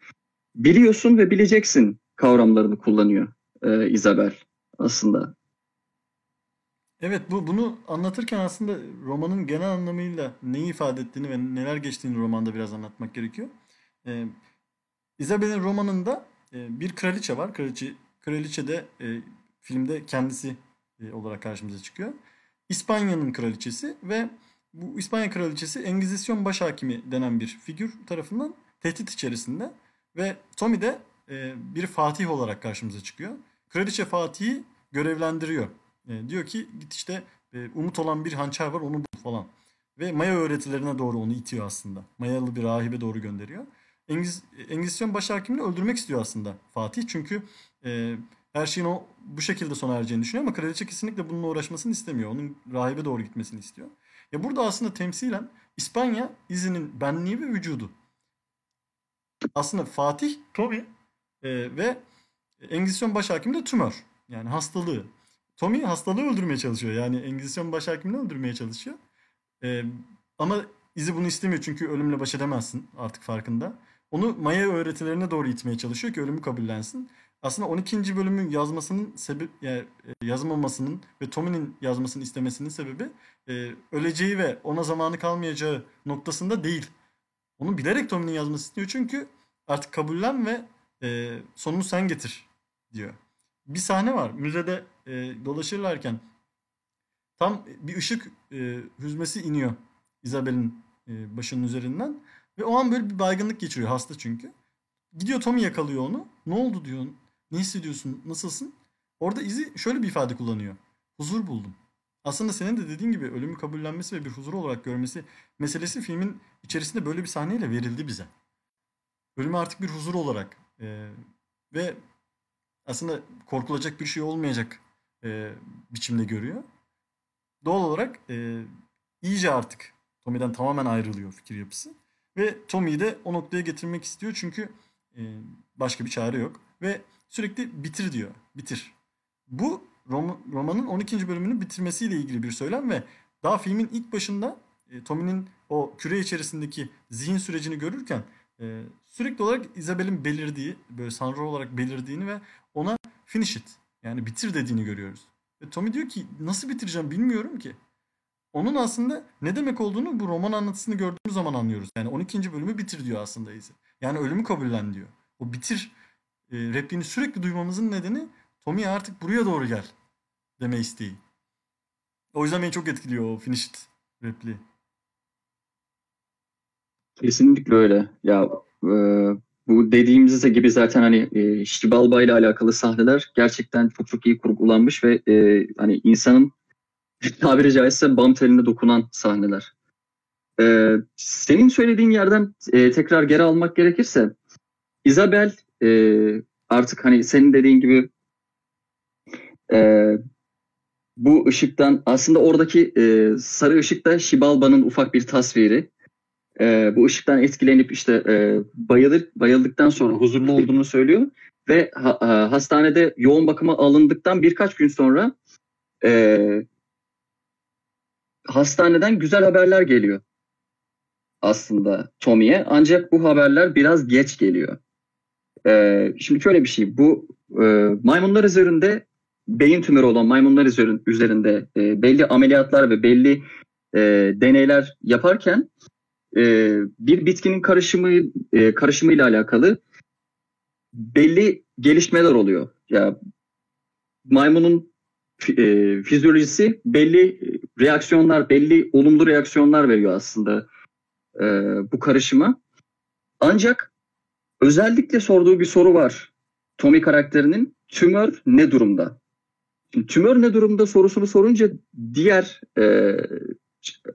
biliyorsun ve bileceksin kavramlarını kullanıyor e, Isabel aslında. Evet bu bunu anlatırken aslında romanın genel anlamıyla neyi ifade ettiğini ve neler geçtiğini romanda biraz anlatmak gerekiyor. Ee, Isabel'in romanında e, bir kraliçe var. Kraliçe, kraliçe de e, filmde kendisi e, olarak karşımıza çıkıyor. İspanya'nın kraliçesi ve bu İspanya kraliçesi Engizisyon başhakimi denen bir figür tarafından tehdit içerisinde ve Tommy de e, bir fatih olarak karşımıza çıkıyor. Kraliçe Fatih'i görevlendiriyor. E, diyor ki git işte e, umut olan bir hançer var onu bul falan. Ve Maya öğretilerine doğru onu itiyor aslında. Mayalı bir rahibe doğru gönderiyor. Engiz, Engizisyon başhakimini öldürmek istiyor aslında Fatih. Çünkü e, her şeyin o bu şekilde sona ereceğini düşünüyor ama kraliçe kesinlikle bununla uğraşmasını istemiyor. Onun rahibe doğru gitmesini istiyor. Ya burada aslında temsilen İspanya izinin benliği ve vücudu. Aslında Fatih, Tommy e, ve Engizisyon başhakimi de tümör. Yani hastalığı. Tommy hastalığı öldürmeye çalışıyor. Yani Engizisyon başhakimini öldürmeye çalışıyor. E, ama izi bunu istemiyor çünkü ölümle baş edemezsin artık farkında. Onu Maya öğretilerine doğru itmeye çalışıyor ki ölümü kabullensin. Aslında 12. bölümün yazmasının sebep yani e, yazmamasının ve Tommy'nin yazmasını istemesinin sebebi e, öleceği ve ona zamanı kalmayacağı noktasında değil. Onu bilerek Tommy'nin yazması istiyor çünkü artık kabullen ve e, sonunu sen getir diyor. Bir sahne var müzede e, dolaşırlarken tam bir ışık e, hüzmesi iniyor Isabel'in e, başının üzerinden ve o an böyle bir baygınlık geçiriyor hasta çünkü. Gidiyor Tommy yakalıyor onu. Ne oldu diyor. Ne hissediyorsun? Nasılsın? Orada izi şöyle bir ifade kullanıyor. Huzur buldum. Aslında senin de dediğin gibi ölümü kabullenmesi ve bir huzur olarak görmesi meselesi filmin içerisinde böyle bir sahneyle verildi bize. Ölümü artık bir huzur olarak e, ve aslında korkulacak bir şey olmayacak e, biçimde görüyor. Doğal olarak e, iyice artık Tommy'den tamamen ayrılıyor fikir yapısı. Ve Tommy'yi de o noktaya getirmek istiyor çünkü e, başka bir çare yok. Ve sürekli bitir diyor. Bitir. Bu rom romanın 12. bölümünün bitirmesiyle ilgili bir söylem ve daha filmin ilk başında e, Tommy'nin o küre içerisindeki zihin sürecini görürken e, sürekli olarak Isabel'in belirdiği, böyle sanrı olarak belirdiğini ve ona finish it yani bitir dediğini görüyoruz. Ve Tommy diyor ki nasıl bitireceğim bilmiyorum ki. Onun aslında ne demek olduğunu bu roman anlatısını gördüğümüz zaman anlıyoruz. Yani 12. bölümü bitir diyor aslında Izzy. Yani ölümü kabullen diyor. O bitir e, repliğini sürekli duymamızın nedeni Tommy artık buraya doğru gel deme isteği. O yüzden beni çok etkiliyor o finish it repliği. Kesinlikle öyle. Ya e, bu dediğimiz gibi zaten hani e, Şibalba ile alakalı sahneler gerçekten çok çok iyi kurgulanmış ve e, hani insanın tabiri caizse bam teline dokunan sahneler. E, senin söylediğin yerden e, tekrar geri almak gerekirse Isabel e, artık hani senin dediğin gibi e, bu ışıktan aslında oradaki e, sarı ışık da Şibalba'nın ufak bir tasviri. E, bu ışıktan etkilenip işte e, bayılır, bayıldıktan sonra huzurlu olduğunu söylüyor ve ha, ha, hastanede yoğun bakıma alındıktan birkaç gün sonra e, hastaneden güzel haberler geliyor aslında Tommy'ye ancak bu haberler biraz geç geliyor. E, şimdi şöyle bir şey bu e, maymunlar üzerinde beyin tümörü olan maymunlar üzerinde e, belli ameliyatlar ve belli e, deneyler yaparken e, bir bitkinin karışımı e, karışımıyla alakalı belli gelişmeler oluyor. Ya maymunun e, fizyolojisi belli reaksiyonlar, belli olumlu reaksiyonlar veriyor aslında e, bu karışıma. Ancak özellikle sorduğu bir soru var Tommy karakterinin. Tümör ne durumda? Şimdi, tümör ne durumda sorusunu sorunca diğer e,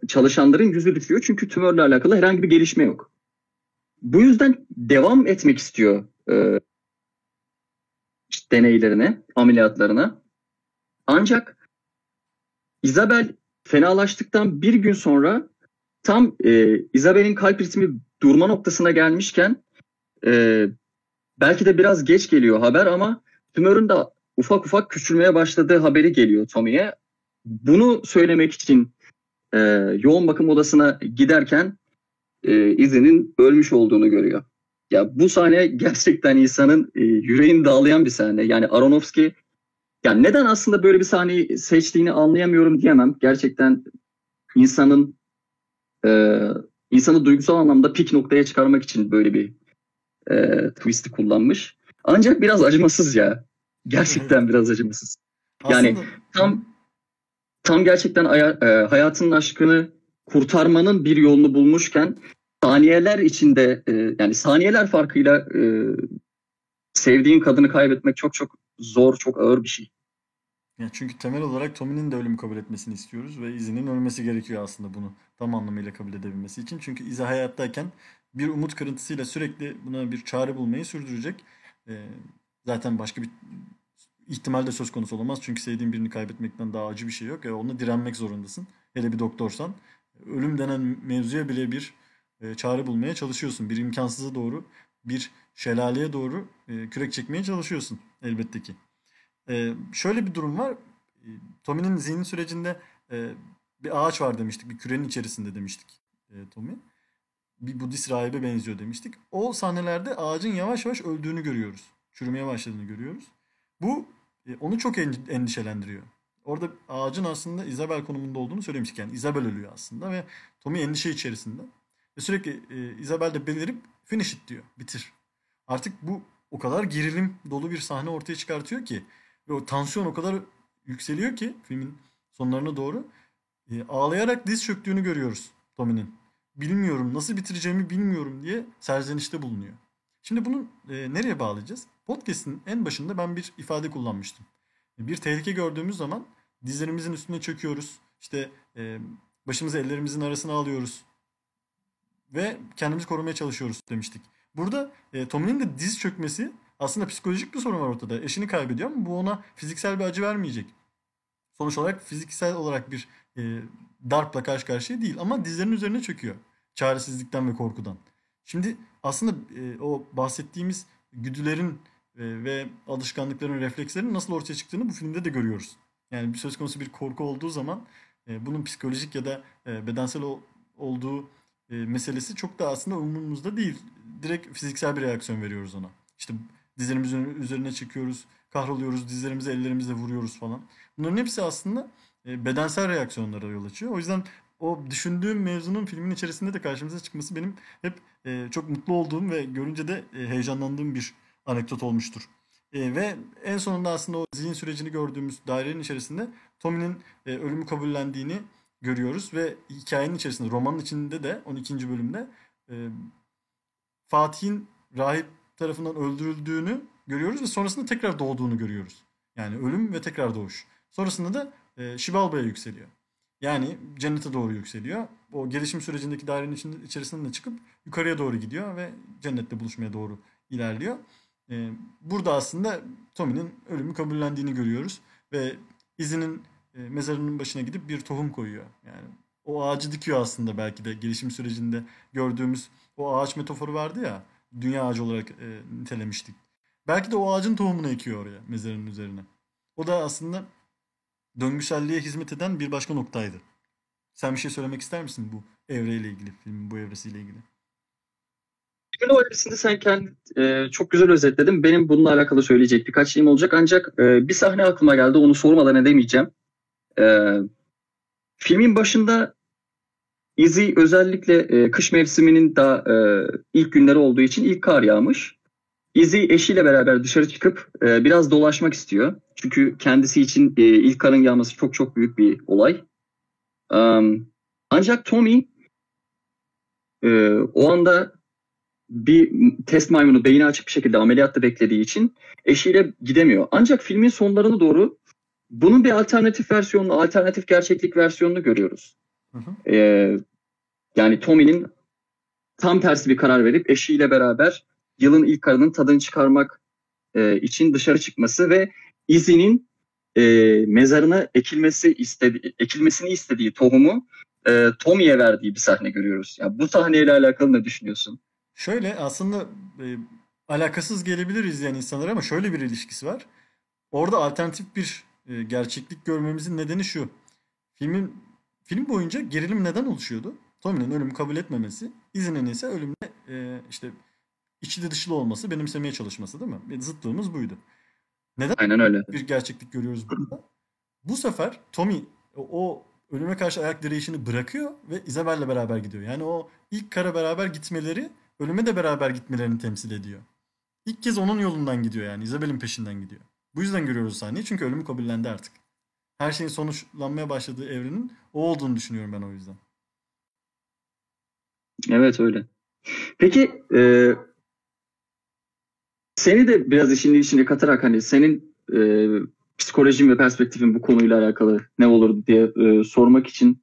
çalışanların yüzü düşüyor. Çünkü tümörle alakalı herhangi bir gelişme yok. Bu yüzden devam etmek istiyor e, işte deneylerine, ameliyatlarına. Ancak Isabel fenalaştıktan bir gün sonra tam e, Isabel'in kalp ritmi durma noktasına gelmişken e, belki de biraz geç geliyor haber ama tümörün de ufak ufak küçülmeye başladığı haberi geliyor Tommy'ye. Bunu söylemek için e, yoğun bakım odasına giderken e, izinin ölmüş olduğunu görüyor. Ya bu sahne gerçekten insanın e, yüreğini dağlayan bir sahne. Yani Aronofsky yani neden aslında böyle bir sahneyi seçtiğini anlayamıyorum diyemem. Gerçekten insanın e, insanı duygusal anlamda pik noktaya çıkarmak için böyle bir e, twist'i kullanmış. Ancak biraz acımasız ya. Gerçekten biraz acımasız. Yani Aslında... tam tam gerçekten e, hayatının aşkını kurtarmanın bir yolunu bulmuşken saniyeler içinde e, yani saniyeler farkıyla e, sevdiğin kadını kaybetmek çok çok zor, çok ağır bir şey. Ya çünkü temel olarak Tommy'nin de ölümü kabul etmesini istiyoruz ve Izzy'nin ölmesi gerekiyor aslında bunu tam anlamıyla kabul edebilmesi için. Çünkü Izzy hayattayken bir umut kırıntısıyla sürekli buna bir çare bulmayı sürdürecek. Ee, zaten başka bir ihtimal de söz konusu olamaz. Çünkü sevdiğin birini kaybetmekten daha acı bir şey yok. Yani onunla direnmek zorundasın. Hele bir doktorsan. Ölüm denen mevzuya bile bir e, çare bulmaya çalışıyorsun. Bir imkansıza doğru, bir şelaleye doğru e, kürek çekmeye çalışıyorsun elbette ki. E, şöyle bir durum var. E, Tommy'nin zihni sürecinde e, bir ağaç var demiştik. Bir kürenin içerisinde demiştik e, Tommy. Bir Budist rahibe benziyor demiştik. O sahnelerde ağacın yavaş yavaş öldüğünü görüyoruz. Çürümeye başladığını görüyoruz. Bu e, onu çok endişelendiriyor. Orada ağacın aslında Isabel konumunda olduğunu söylemiştik. Yani Isabel ölüyor aslında ve Tommy endişe içerisinde. Ve sürekli e, Isabel de belirip finish it diyor. Bitir. Artık bu o kadar gerilim dolu bir sahne ortaya çıkartıyor ki ve o tansiyon o kadar yükseliyor ki filmin sonlarına doğru e, ağlayarak diz çöktüğünü görüyoruz Tommy'nin. Bilmiyorum nasıl bitireceğimi bilmiyorum diye serzenişte bulunuyor. Şimdi bunu e, nereye bağlayacağız? Podcast'in en başında ben bir ifade kullanmıştım. Bir tehlike gördüğümüz zaman dizlerimizin üstüne çöküyoruz. İşte e, başımızı ellerimizin arasına alıyoruz. Ve kendimizi korumaya çalışıyoruz demiştik. Burada e, Tommy'nin de diz çökmesi aslında psikolojik bir sorun var ortada. Eşini kaybediyor ama bu ona fiziksel bir acı vermeyecek. Sonuç olarak fiziksel olarak bir e, darpla karşı karşıya değil ama dizlerinin üzerine çöküyor. Çaresizlikten ve korkudan. Şimdi aslında e, o bahsettiğimiz güdülerin e, ve alışkanlıkların, reflekslerin nasıl ortaya çıktığını bu filmde de görüyoruz. Yani bir söz konusu bir korku olduğu zaman e, bunun psikolojik ya da e, bedensel o, olduğu e, meselesi çok da aslında umurumuzda değil. Direkt fiziksel bir reaksiyon veriyoruz ona. İşte dizlerimizin üzerine çıkıyoruz, kahroluyoruz, dizlerimizi ellerimizle vuruyoruz falan. Bunların hepsi aslında e, bedensel reaksiyonlara yol açıyor. O yüzden o düşündüğüm mevzunun filmin içerisinde de karşımıza çıkması benim hep e, çok mutlu olduğum ve görünce de e, heyecanlandığım bir anekdot olmuştur. E, ve en sonunda aslında o zihin sürecini gördüğümüz dairenin içerisinde Tommy'nin e, ölümü kabullendiğini görüyoruz ve hikayenin içerisinde romanın içinde de 12. bölümde e, Fatih'in rahip tarafından öldürüldüğünü görüyoruz ve sonrasında tekrar doğduğunu görüyoruz. Yani ölüm ve tekrar doğuş. Sonrasında da e, Şibalba'ya yükseliyor. Yani cennete doğru yükseliyor. O gelişim sürecindeki dairenin içerisinden de çıkıp yukarıya doğru gidiyor ve cennette buluşmaya doğru ilerliyor. E, burada aslında Tommy'nin ölümü kabullendiğini görüyoruz ve izinin e, mezarının başına gidip bir tohum koyuyor. Yani o ağacı dikiyor aslında belki de gelişim sürecinde gördüğümüz o ağaç metaforu vardı ya dünya ağacı olarak e, nitelemiştik. Belki de o ağacın tohumunu ekiyor oraya mezarının üzerine. O da aslında döngüselliğe hizmet eden bir başka noktaydı. Sen bir şey söylemek ister misin bu evreyle ilgili, filmin bu evresiyle ilgili? Filmin o evresinde sen kendi e, çok güzel özetledin. Benim bununla alakalı söyleyecek birkaç şeyim olacak ancak e, bir sahne aklıma geldi onu sormadan edemeyeceğim. E, filmin başında Izzy özellikle e, kış mevsiminin daha e, ilk günleri olduğu için ilk kar yağmış. Izzy eşiyle beraber dışarı çıkıp e, biraz dolaşmak istiyor. Çünkü kendisi için e, ilk karın yağması çok çok büyük bir olay. Um, ancak Tommy e, o anda bir test maymunu beyni açık bir şekilde ameliyatta beklediği için eşiyle gidemiyor. Ancak filmin sonlarına doğru bunun bir alternatif versiyonunu, alternatif gerçeklik versiyonunu görüyoruz. Hı hı. Ee, yani Tommy'nin tam tersi bir karar verip eşiyle beraber yılın ilk karının tadını çıkarmak e, için dışarı çıkması ve izinin e, mezarına ekilmesi istedi, ekilmesini istediği tohumu e, Tommy'ye verdiği bir sahne görüyoruz. Yani bu sahneyle alakalı ne düşünüyorsun? Şöyle aslında e, alakasız gelebilir izleyen insanlara ama şöyle bir ilişkisi var. Orada alternatif bir e, gerçeklik görmemizin nedeni şu. Filmin film boyunca gerilim neden oluşuyordu? Tommy'nin ölümü kabul etmemesi, izinin ise ölümle e, işte içli dışlı olması, benimsemeye çalışması değil mi? Zıtlığımız buydu. Neden Aynen öyle. bir gerçeklik görüyoruz burada? Bu sefer Tommy o ölüme karşı ayak direyişini bırakıyor ve Isabel'le beraber gidiyor. Yani o ilk kara beraber gitmeleri ölüme de beraber gitmelerini temsil ediyor. İlk kez onun yolundan gidiyor yani. Isabel'in peşinden gidiyor. Bu yüzden görüyoruz sahneyi. Çünkü ölümü kabullendi artık. Her şeyin sonuçlanmaya başladığı evrenin o olduğunu düşünüyorum ben o yüzden. Evet öyle. Peki e, seni de biraz işin içine katarak hani senin e, psikolojin ve perspektifin bu konuyla alakalı ne olur diye e, sormak için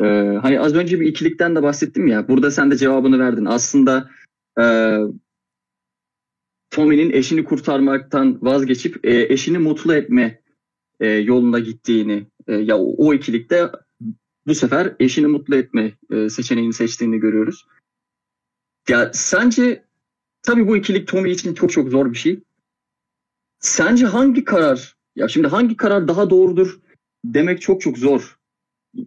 e, hani az önce bir ikilikten de bahsettim ya burada sen de cevabını verdin. Aslında e, Tommy'nin eşini kurtarmaktan vazgeçip e, eşini mutlu etme e, yolunda gittiğini e, ya o, o ikilikte bu sefer eşini mutlu etme e, seçeneğini seçtiğini görüyoruz. Ya sence tabii bu ikilik Tommy için çok çok zor bir şey. Sence hangi karar ya şimdi hangi karar daha doğrudur demek çok çok zor.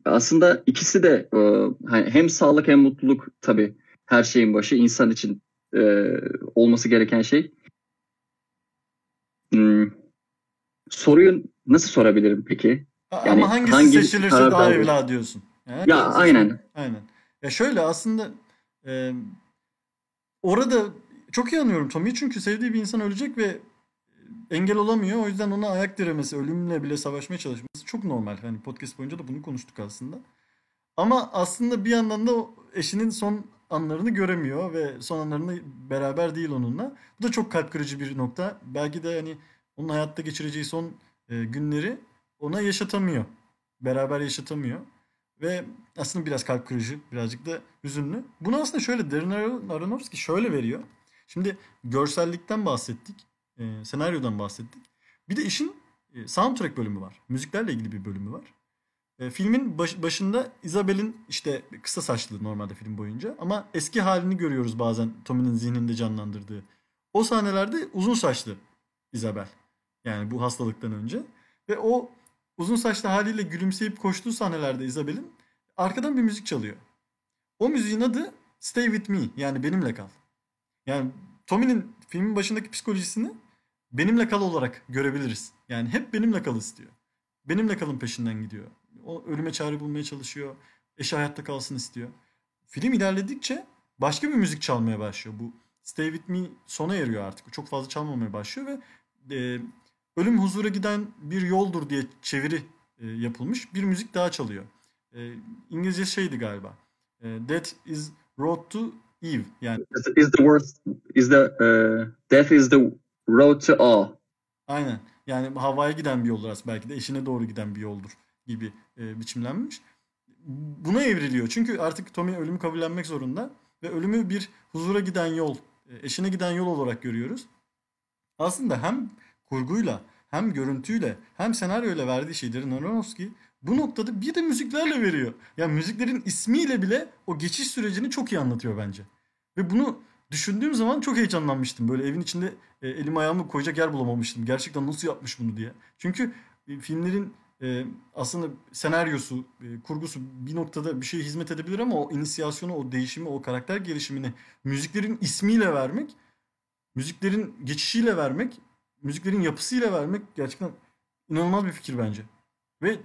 Aslında ikisi de e, hani hem sağlık hem mutluluk tabii her şeyin başı insan için e, olması gereken şey. Hmm, soruyu nasıl sorabilirim peki? Yani Ama hangisi hangi seçilirse daha evla diyorsun. Yani ya aynen. Aynen. Ya şöyle aslında e, orada çok iyi anlıyorum Tommy'yi çünkü sevdiği bir insan ölecek ve engel olamıyor. O yüzden ona ayak diremesi, ölümle bile savaşmaya çalışması çok normal. Hani podcast boyunca da bunu konuştuk aslında. Ama aslında bir yandan da eşinin son anlarını göremiyor ve son anlarını beraber değil onunla. Bu da çok kalp kırıcı bir nokta. Belki de hani onun hayatta geçireceği son e, günleri ona yaşatamıyor. Beraber yaşatamıyor. Ve aslında biraz kalp kırıcı, birazcık da hüzünlü. Bunu aslında şöyle Darren Aronofsky şöyle veriyor. Şimdi görsellikten bahsettik, e, senaryodan bahsettik. Bir de işin e, soundtrack bölümü var. Müziklerle ilgili bir bölümü var. E, filmin baş, başında Isabel'in işte kısa saçlı normalde film boyunca ama eski halini görüyoruz bazen Tommy'nin zihninde canlandırdığı. O sahnelerde uzun saçlı Isabel. Yani bu hastalıktan önce. Ve o uzun saçlı haliyle gülümseyip koştuğu sahnelerde Isabel'in arkadan bir müzik çalıyor. O müziğin adı Stay With Me yani benimle kal. Yani Tommy'nin filmin başındaki psikolojisini benimle kal olarak görebiliriz. Yani hep benimle kal istiyor. Benimle kalın peşinden gidiyor. O ölüme çare bulmaya çalışıyor. Eşi hayatta kalsın istiyor. Film ilerledikçe başka bir müzik çalmaya başlıyor. Bu Stay With Me sona eriyor artık. Çok fazla çalmamaya başlıyor ve e, ölüm huzura giden bir yoldur diye çeviri e, yapılmış bir müzik daha çalıyor. E, İngilizce şeydi galiba. E, That is Road to Eve. Yani is the worst is the uh, death is the road to all. Aynen. Yani havaya giden bir yoldur aslında belki de eşine doğru giden bir yoldur gibi e, biçimlenmiş. Buna evriliyor. Çünkü artık Tommy ölümü kabullenmek zorunda ve ölümü bir huzura giden yol, e, eşine giden yol olarak görüyoruz. Aslında hem kurguyla hem görüntüyle hem senaryoyla verdiği şeyleri Aronofsky bu noktada bir de müziklerle veriyor. Yani müziklerin ismiyle bile o geçiş sürecini çok iyi anlatıyor bence. Ve bunu düşündüğüm zaman çok heyecanlanmıştım. Böyle evin içinde e, elim ayağımı koyacak yer bulamamıştım. Gerçekten nasıl yapmış bunu diye. Çünkü e, filmlerin e, aslında senaryosu, e, kurgusu bir noktada bir şeye hizmet edebilir ama o inisiyasyonu, o değişimi, o karakter gelişimini müziklerin ismiyle vermek, müziklerin geçişiyle vermek, müziklerin yapısıyla vermek gerçekten inanılmaz bir fikir bence. Ve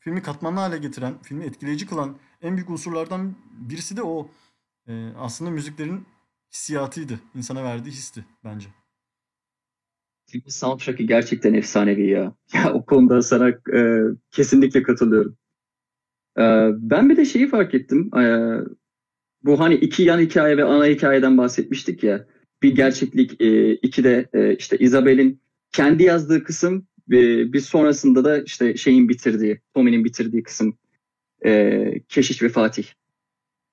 filmi katmanlı hale getiren, filmi etkileyici kılan en büyük unsurlardan birisi de o e, aslında müziklerin hissiyatıydı. insana verdiği histi bence. Filmin soundtrack'ı gerçekten efsanevi ya. Ya o konuda sana e, kesinlikle katılıyorum. E, ben bir de şeyi fark ettim. E, bu hani iki yan hikaye ve ana hikayeden bahsetmiştik ya. Bir gerçeklik, e, iki de e, işte Isabel'in kendi yazdığı kısım bir, bir sonrasında da işte şeyin bitirdiği, Tommy'nin bitirdiği kısım e, Keşiş ve Fatih.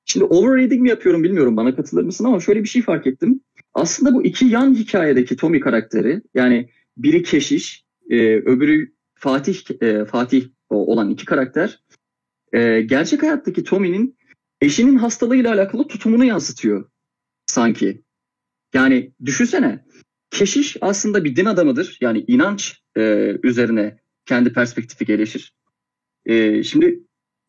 Şimdi overrating mi yapıyorum bilmiyorum bana katılır mısın ama şöyle bir şey fark ettim. Aslında bu iki yan hikayedeki Tommy karakteri yani biri Keşiş, e, öbürü Fatih e, Fatih olan iki karakter e, gerçek hayattaki Tommy'nin eşinin hastalığıyla alakalı tutumunu yansıtıyor sanki. Yani düşünsene keşiş aslında bir din adamıdır. Yani inanç e, üzerine kendi perspektifi gelişir. E, şimdi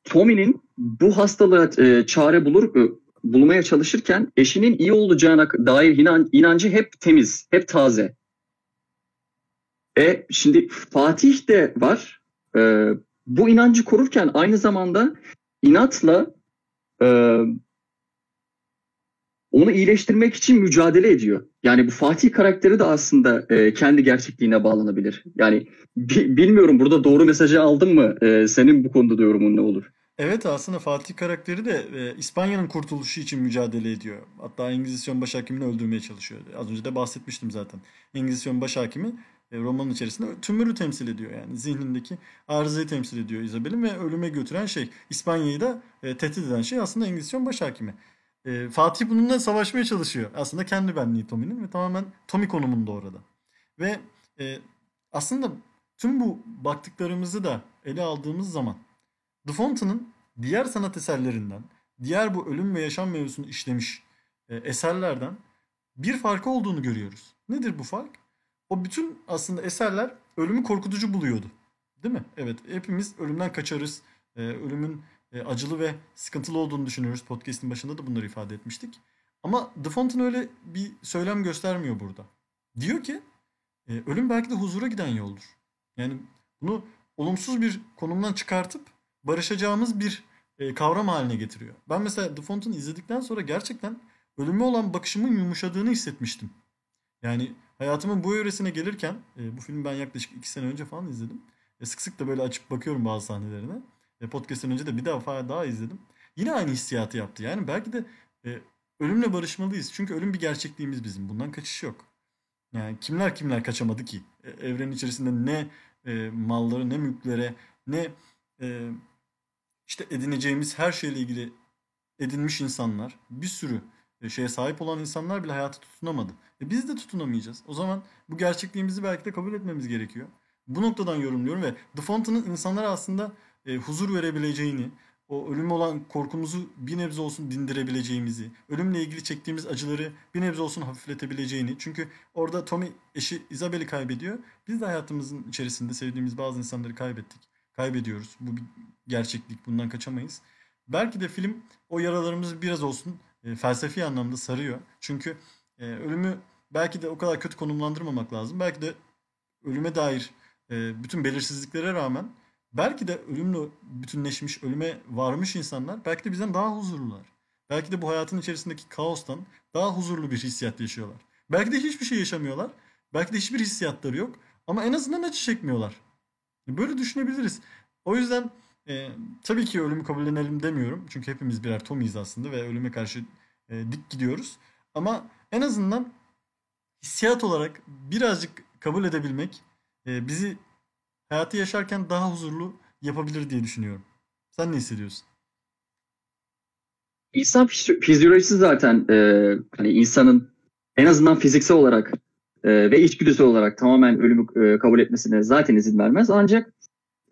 Tommy'nin bu hastalığa e, çare bulur e, bulmaya çalışırken eşinin iyi olacağına dair inan, inancı hep temiz, hep taze. E şimdi Fatih de var. E, bu inancı korurken aynı zamanda inatla e, onu iyileştirmek için mücadele ediyor. Yani bu Fatih karakteri de aslında e, kendi gerçekliğine bağlanabilir. Yani bi, bilmiyorum burada doğru mesajı aldın mı? E, senin bu konuda da yorumun ne olur? Evet aslında Fatih karakteri de e, İspanya'nın kurtuluşu için mücadele ediyor. Hatta Engizisyon başhakimini öldürmeye çalışıyor. Az önce de bahsetmiştim zaten. Engizisyon başhakimi e, romanın içerisinde tümörü temsil ediyor yani. Zihnindeki arızayı temsil ediyor Isabel'in ve ölüme götüren şey. İspanya'yı da e, tehdit eden şey aslında Engizisyon başhakimi. E, Fatih bununla savaşmaya çalışıyor. Aslında kendi benliği Tommy'nin ve tamamen Tommy konumunda orada. Ve e, aslında tüm bu baktıklarımızı da ele aldığımız zaman The Fountain'ın diğer sanat eserlerinden, diğer bu ölüm ve yaşam mevzusunu işlemiş e, eserlerden bir farkı olduğunu görüyoruz. Nedir bu fark? O bütün aslında eserler ölümü korkutucu buluyordu. Değil mi? Evet, hepimiz ölümden kaçarız. E, ölümün acılı ve sıkıntılı olduğunu düşünüyoruz. Podcast'in başında da bunları ifade etmiştik. Ama The Fountain öyle bir söylem göstermiyor burada. Diyor ki e, ölüm belki de huzura giden yoldur. Yani bunu olumsuz bir konumdan çıkartıp barışacağımız bir e, kavram haline getiriyor. Ben mesela The Fountain'ı izledikten sonra gerçekten ölüme olan bakışımın yumuşadığını hissetmiştim. Yani hayatımın bu evresine gelirken e, bu filmi ben yaklaşık iki sene önce falan izledim. E, sık sık da böyle açıp bakıyorum bazı sahnelerine. E, podcast'ten önce de bir defa daha izledim. Yine aynı hissiyatı yaptı. Yani belki de e, ölümle barışmalıyız. Çünkü ölüm bir gerçekliğimiz bizim. Bundan kaçış yok. Yani kimler kimler kaçamadı ki? E, evrenin içerisinde ne e, malları, ne mülklere, ne e, işte edineceğimiz her şeyle ilgili edinmiş insanlar, bir sürü e, şeye sahip olan insanlar bile hayata tutunamadı. E biz de tutunamayacağız. O zaman bu gerçekliğimizi belki de kabul etmemiz gerekiyor. Bu noktadan yorumluyorum ve The Fountain'ın insanlara aslında e, huzur verebileceğini, o ölüm olan korkumuzu bir nebze olsun dindirebileceğimizi, ölümle ilgili çektiğimiz acıları bir nebze olsun hafifletebileceğini. Çünkü orada Tommy eşi Isabel'i kaybediyor. Biz de hayatımızın içerisinde sevdiğimiz bazı insanları kaybettik. Kaybediyoruz. Bu bir gerçeklik. Bundan kaçamayız. Belki de film o yaralarımızı biraz olsun e, felsefi anlamda sarıyor. Çünkü e, ölümü belki de o kadar kötü konumlandırmamak lazım. Belki de ölüme dair e, bütün belirsizliklere rağmen belki de ölümle bütünleşmiş, ölüme varmış insanlar belki de bizden daha huzurlular. Belki de bu hayatın içerisindeki kaostan daha huzurlu bir hissiyat yaşıyorlar. Belki de hiçbir şey yaşamıyorlar. Belki de hiçbir hissiyatları yok. Ama en azından acı çekmiyorlar. Böyle düşünebiliriz. O yüzden e, tabii ki ölümü kabullenelim demiyorum. Çünkü hepimiz birer Tommy'yiz aslında ve ölüme karşı e, dik gidiyoruz. Ama en azından hissiyat olarak birazcık kabul edebilmek e, bizi hayatı yaşarken daha huzurlu yapabilir diye düşünüyorum. Sen ne hissediyorsun? İnsan fizyolojisi zaten e, hani insanın en azından fiziksel olarak e, ve içgüdüsel olarak tamamen ölümü e, kabul etmesine zaten izin vermez. Ancak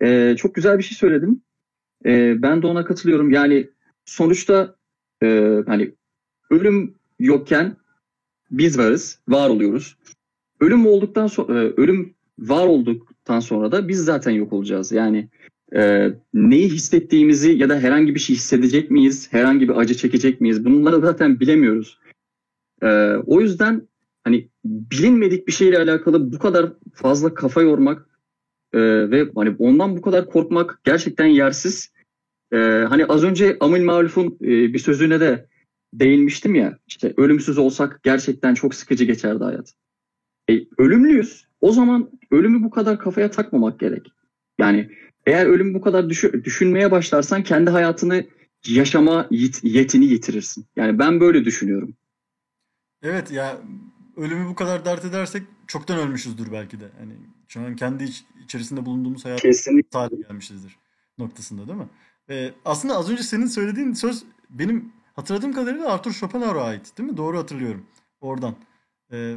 e, çok güzel bir şey söyledim. E, ben de ona katılıyorum. Yani sonuçta e, hani ölüm yokken biz varız, var oluyoruz. Ölüm olduktan sonra, e, ölüm var olduktan sonra da biz zaten yok olacağız. Yani e, neyi hissettiğimizi ya da herhangi bir şey hissedecek miyiz, herhangi bir acı çekecek miyiz bunları zaten bilemiyoruz. E, o yüzden hani bilinmedik bir şeyle alakalı bu kadar fazla kafa yormak e, ve hani ondan bu kadar korkmak gerçekten yersiz. E, hani az önce Amil Maluf'un e, bir sözüne de değinmiştim ya işte ölümsüz olsak gerçekten çok sıkıcı geçerdi hayat. E, ölümlüyüz. O zaman ölümü bu kadar kafaya takmamak gerek. Yani eğer ölümü bu kadar düşü, düşünmeye başlarsan kendi hayatını yaşama yet, yetini yitirirsin. Yani ben böyle düşünüyorum. Evet ya ölümü bu kadar dert edersek çoktan ölmüşüzdür belki de. Hani şu an kendi iç, içerisinde bulunduğumuz hayat Kesinlikle. gelmişizdir noktasında değil mi? Ee, aslında az önce senin söylediğin söz benim hatırladığım kadarıyla Arthur Schopenhauer'a ait değil mi? Doğru hatırlıyorum. Oradan. Ee,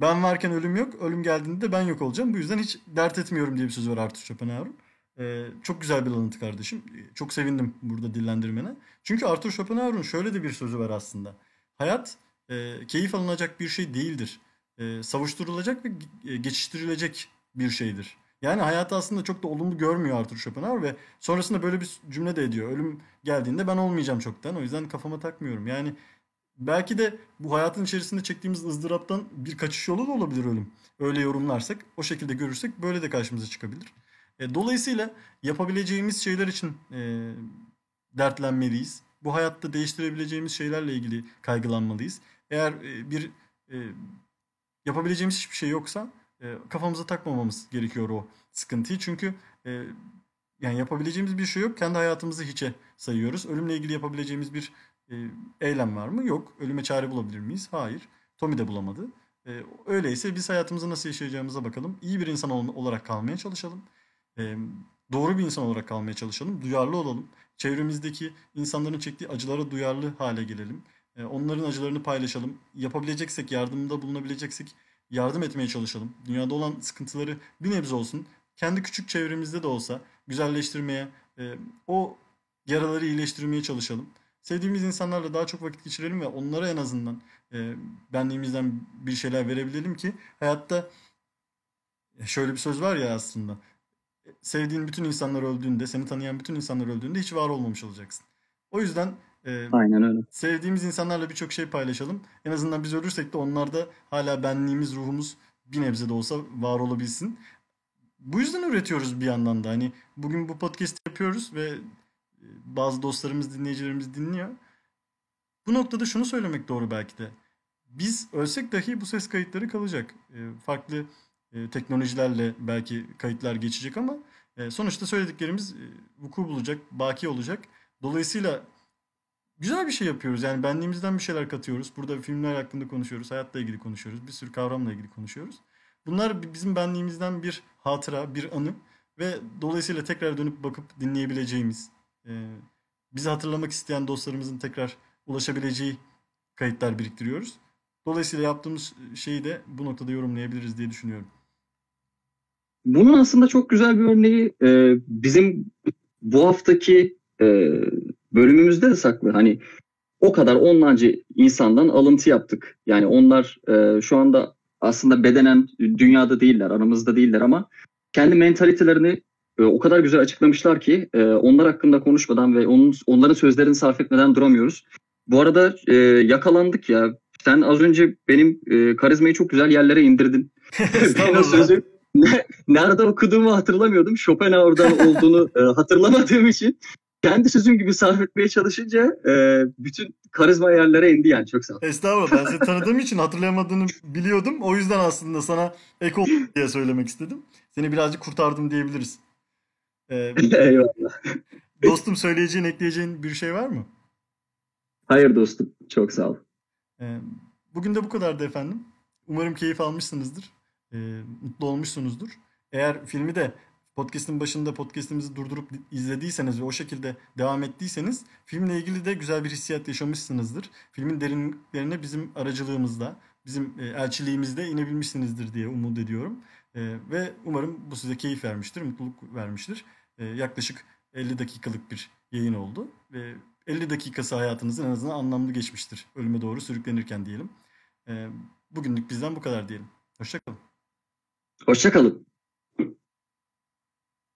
ben varken ölüm yok. Ölüm geldiğinde de ben yok olacağım. Bu yüzden hiç dert etmiyorum diye bir söz var Arthur Schopenhauer'ın. Ee, çok güzel bir alıntı kardeşim. Çok sevindim burada dillendirmene. Çünkü Arthur Schopenhauer'un şöyle de bir sözü var aslında. Hayat e, keyif alınacak bir şey değildir. E, savuşturulacak ve e, geçiştirilecek bir şeydir. Yani hayatı aslında çok da olumlu görmüyor Arthur Schopenhauer ve sonrasında böyle bir cümle de ediyor. Ölüm geldiğinde ben olmayacağım çoktan. O yüzden kafama takmıyorum. Yani belki de bu hayatın içerisinde çektiğimiz ızdıraptan bir kaçış yolu da olabilir ölüm. Öyle yorumlarsak, o şekilde görürsek böyle de karşımıza çıkabilir. E, dolayısıyla yapabileceğimiz şeyler için e, dertlenmeliyiz. Bu hayatta değiştirebileceğimiz şeylerle ilgili kaygılanmalıyız. Eğer e, bir e, yapabileceğimiz hiçbir şey yoksa e, kafamıza takmamamız gerekiyor o sıkıntıyı. Çünkü e, yani yapabileceğimiz bir şey yok. Kendi hayatımızı hiçe sayıyoruz. Ölümle ilgili yapabileceğimiz bir e, eylem var mı? Yok. Ölüme çare bulabilir miyiz? Hayır. Tommy de bulamadı. E, öyleyse biz hayatımızı nasıl yaşayacağımıza bakalım. İyi bir insan ol- olarak kalmaya çalışalım. E, doğru bir insan olarak kalmaya çalışalım. Duyarlı olalım. Çevremizdeki insanların çektiği acılara duyarlı hale gelelim. E, onların acılarını paylaşalım. Yapabileceksek, yardımda bulunabileceksek yardım etmeye çalışalım. Dünyada olan sıkıntıları bir nebze olsun, kendi küçük çevremizde de olsa güzelleştirmeye, e, o yaraları iyileştirmeye çalışalım. Sevdiğimiz insanlarla daha çok vakit geçirelim ve onlara en azından e, benliğimizden bir şeyler verebilelim ki hayatta e, şöyle bir söz var ya aslında. E, Sevdiğin bütün insanlar öldüğünde, seni tanıyan bütün insanlar öldüğünde hiç var olmamış olacaksın. O yüzden e, Aynen öyle. sevdiğimiz insanlarla birçok şey paylaşalım. En azından biz ölürsek de onlarda hala benliğimiz, ruhumuz bir nebze de olsa var olabilsin. Bu yüzden üretiyoruz bir yandan da. Hani bugün bu podcast yapıyoruz ve bazı dostlarımız, dinleyicilerimiz dinliyor. Bu noktada şunu söylemek doğru belki de. Biz ölsek dahi bu ses kayıtları kalacak. E, farklı e, teknolojilerle belki kayıtlar geçecek ama e, sonuçta söylediklerimiz vuku bulacak, baki olacak. Dolayısıyla güzel bir şey yapıyoruz. Yani benliğimizden bir şeyler katıyoruz. Burada filmler hakkında konuşuyoruz, hayatla ilgili konuşuyoruz, bir sürü kavramla ilgili konuşuyoruz. Bunlar bi- bizim benliğimizden bir hatıra, bir anı ve dolayısıyla tekrar dönüp bakıp dinleyebileceğimiz, e, bizi hatırlamak isteyen dostlarımızın tekrar ulaşabileceği kayıtlar biriktiriyoruz. Dolayısıyla yaptığımız şeyi de bu noktada yorumlayabiliriz diye düşünüyorum. Bunun aslında çok güzel bir örneği e, bizim bu haftaki e, bölümümüzde de saklı. Hani o kadar onlarca insandan alıntı yaptık. Yani onlar e, şu anda aslında bedenen dünyada değiller, aramızda değiller ama kendi mentalitelerini e, o kadar güzel açıklamışlar ki e, onlar hakkında konuşmadan ve onun, onların sözlerini sarf etmeden duramıyoruz. Bu arada e, yakalandık ya. Sen az önce benim e, karizmayı çok güzel yerlere indirdin. Estağfurullah. sözü ne- nerede okuduğumu hatırlamıyordum. Schopenhauer'dan olduğunu e, hatırlamadığım için kendi sözüm gibi sarf etmeye çalışınca e, bütün karizma yerlere indi yani çok sağ ol. Estağfurullah. Ben seni tanıdığım için hatırlayamadığını biliyordum. O yüzden aslında sana ek ol diye söylemek istedim. Seni birazcık kurtardım diyebiliriz. Ee, Eyvallah. dostum söyleyeceğin, ekleyeceğin bir şey var mı? Hayır dostum çok sağ ol. Ee, bugün de bu kadardı efendim. Umarım keyif almışsınızdır. Ee, mutlu olmuşsunuzdur. Eğer filmi de podcast'in başında podcast'imizi durdurup izlediyseniz ve o şekilde devam ettiyseniz filmle ilgili de güzel bir hissiyat yaşamışsınızdır. Filmin derinliklerine bizim aracılığımızda, bizim e, elçiliğimizde inebilmişsinizdir diye umut ediyorum. Ee, ve umarım bu size keyif vermiştir, mutluluk vermiştir. Ee, yaklaşık 50 dakikalık bir yayın oldu ve 50 dakikası hayatınızın en azından anlamlı geçmiştir. Ölüme doğru sürüklenirken diyelim. Ee, bugünlük bizden bu kadar diyelim. Hoşçakalın. Hoşça kalın.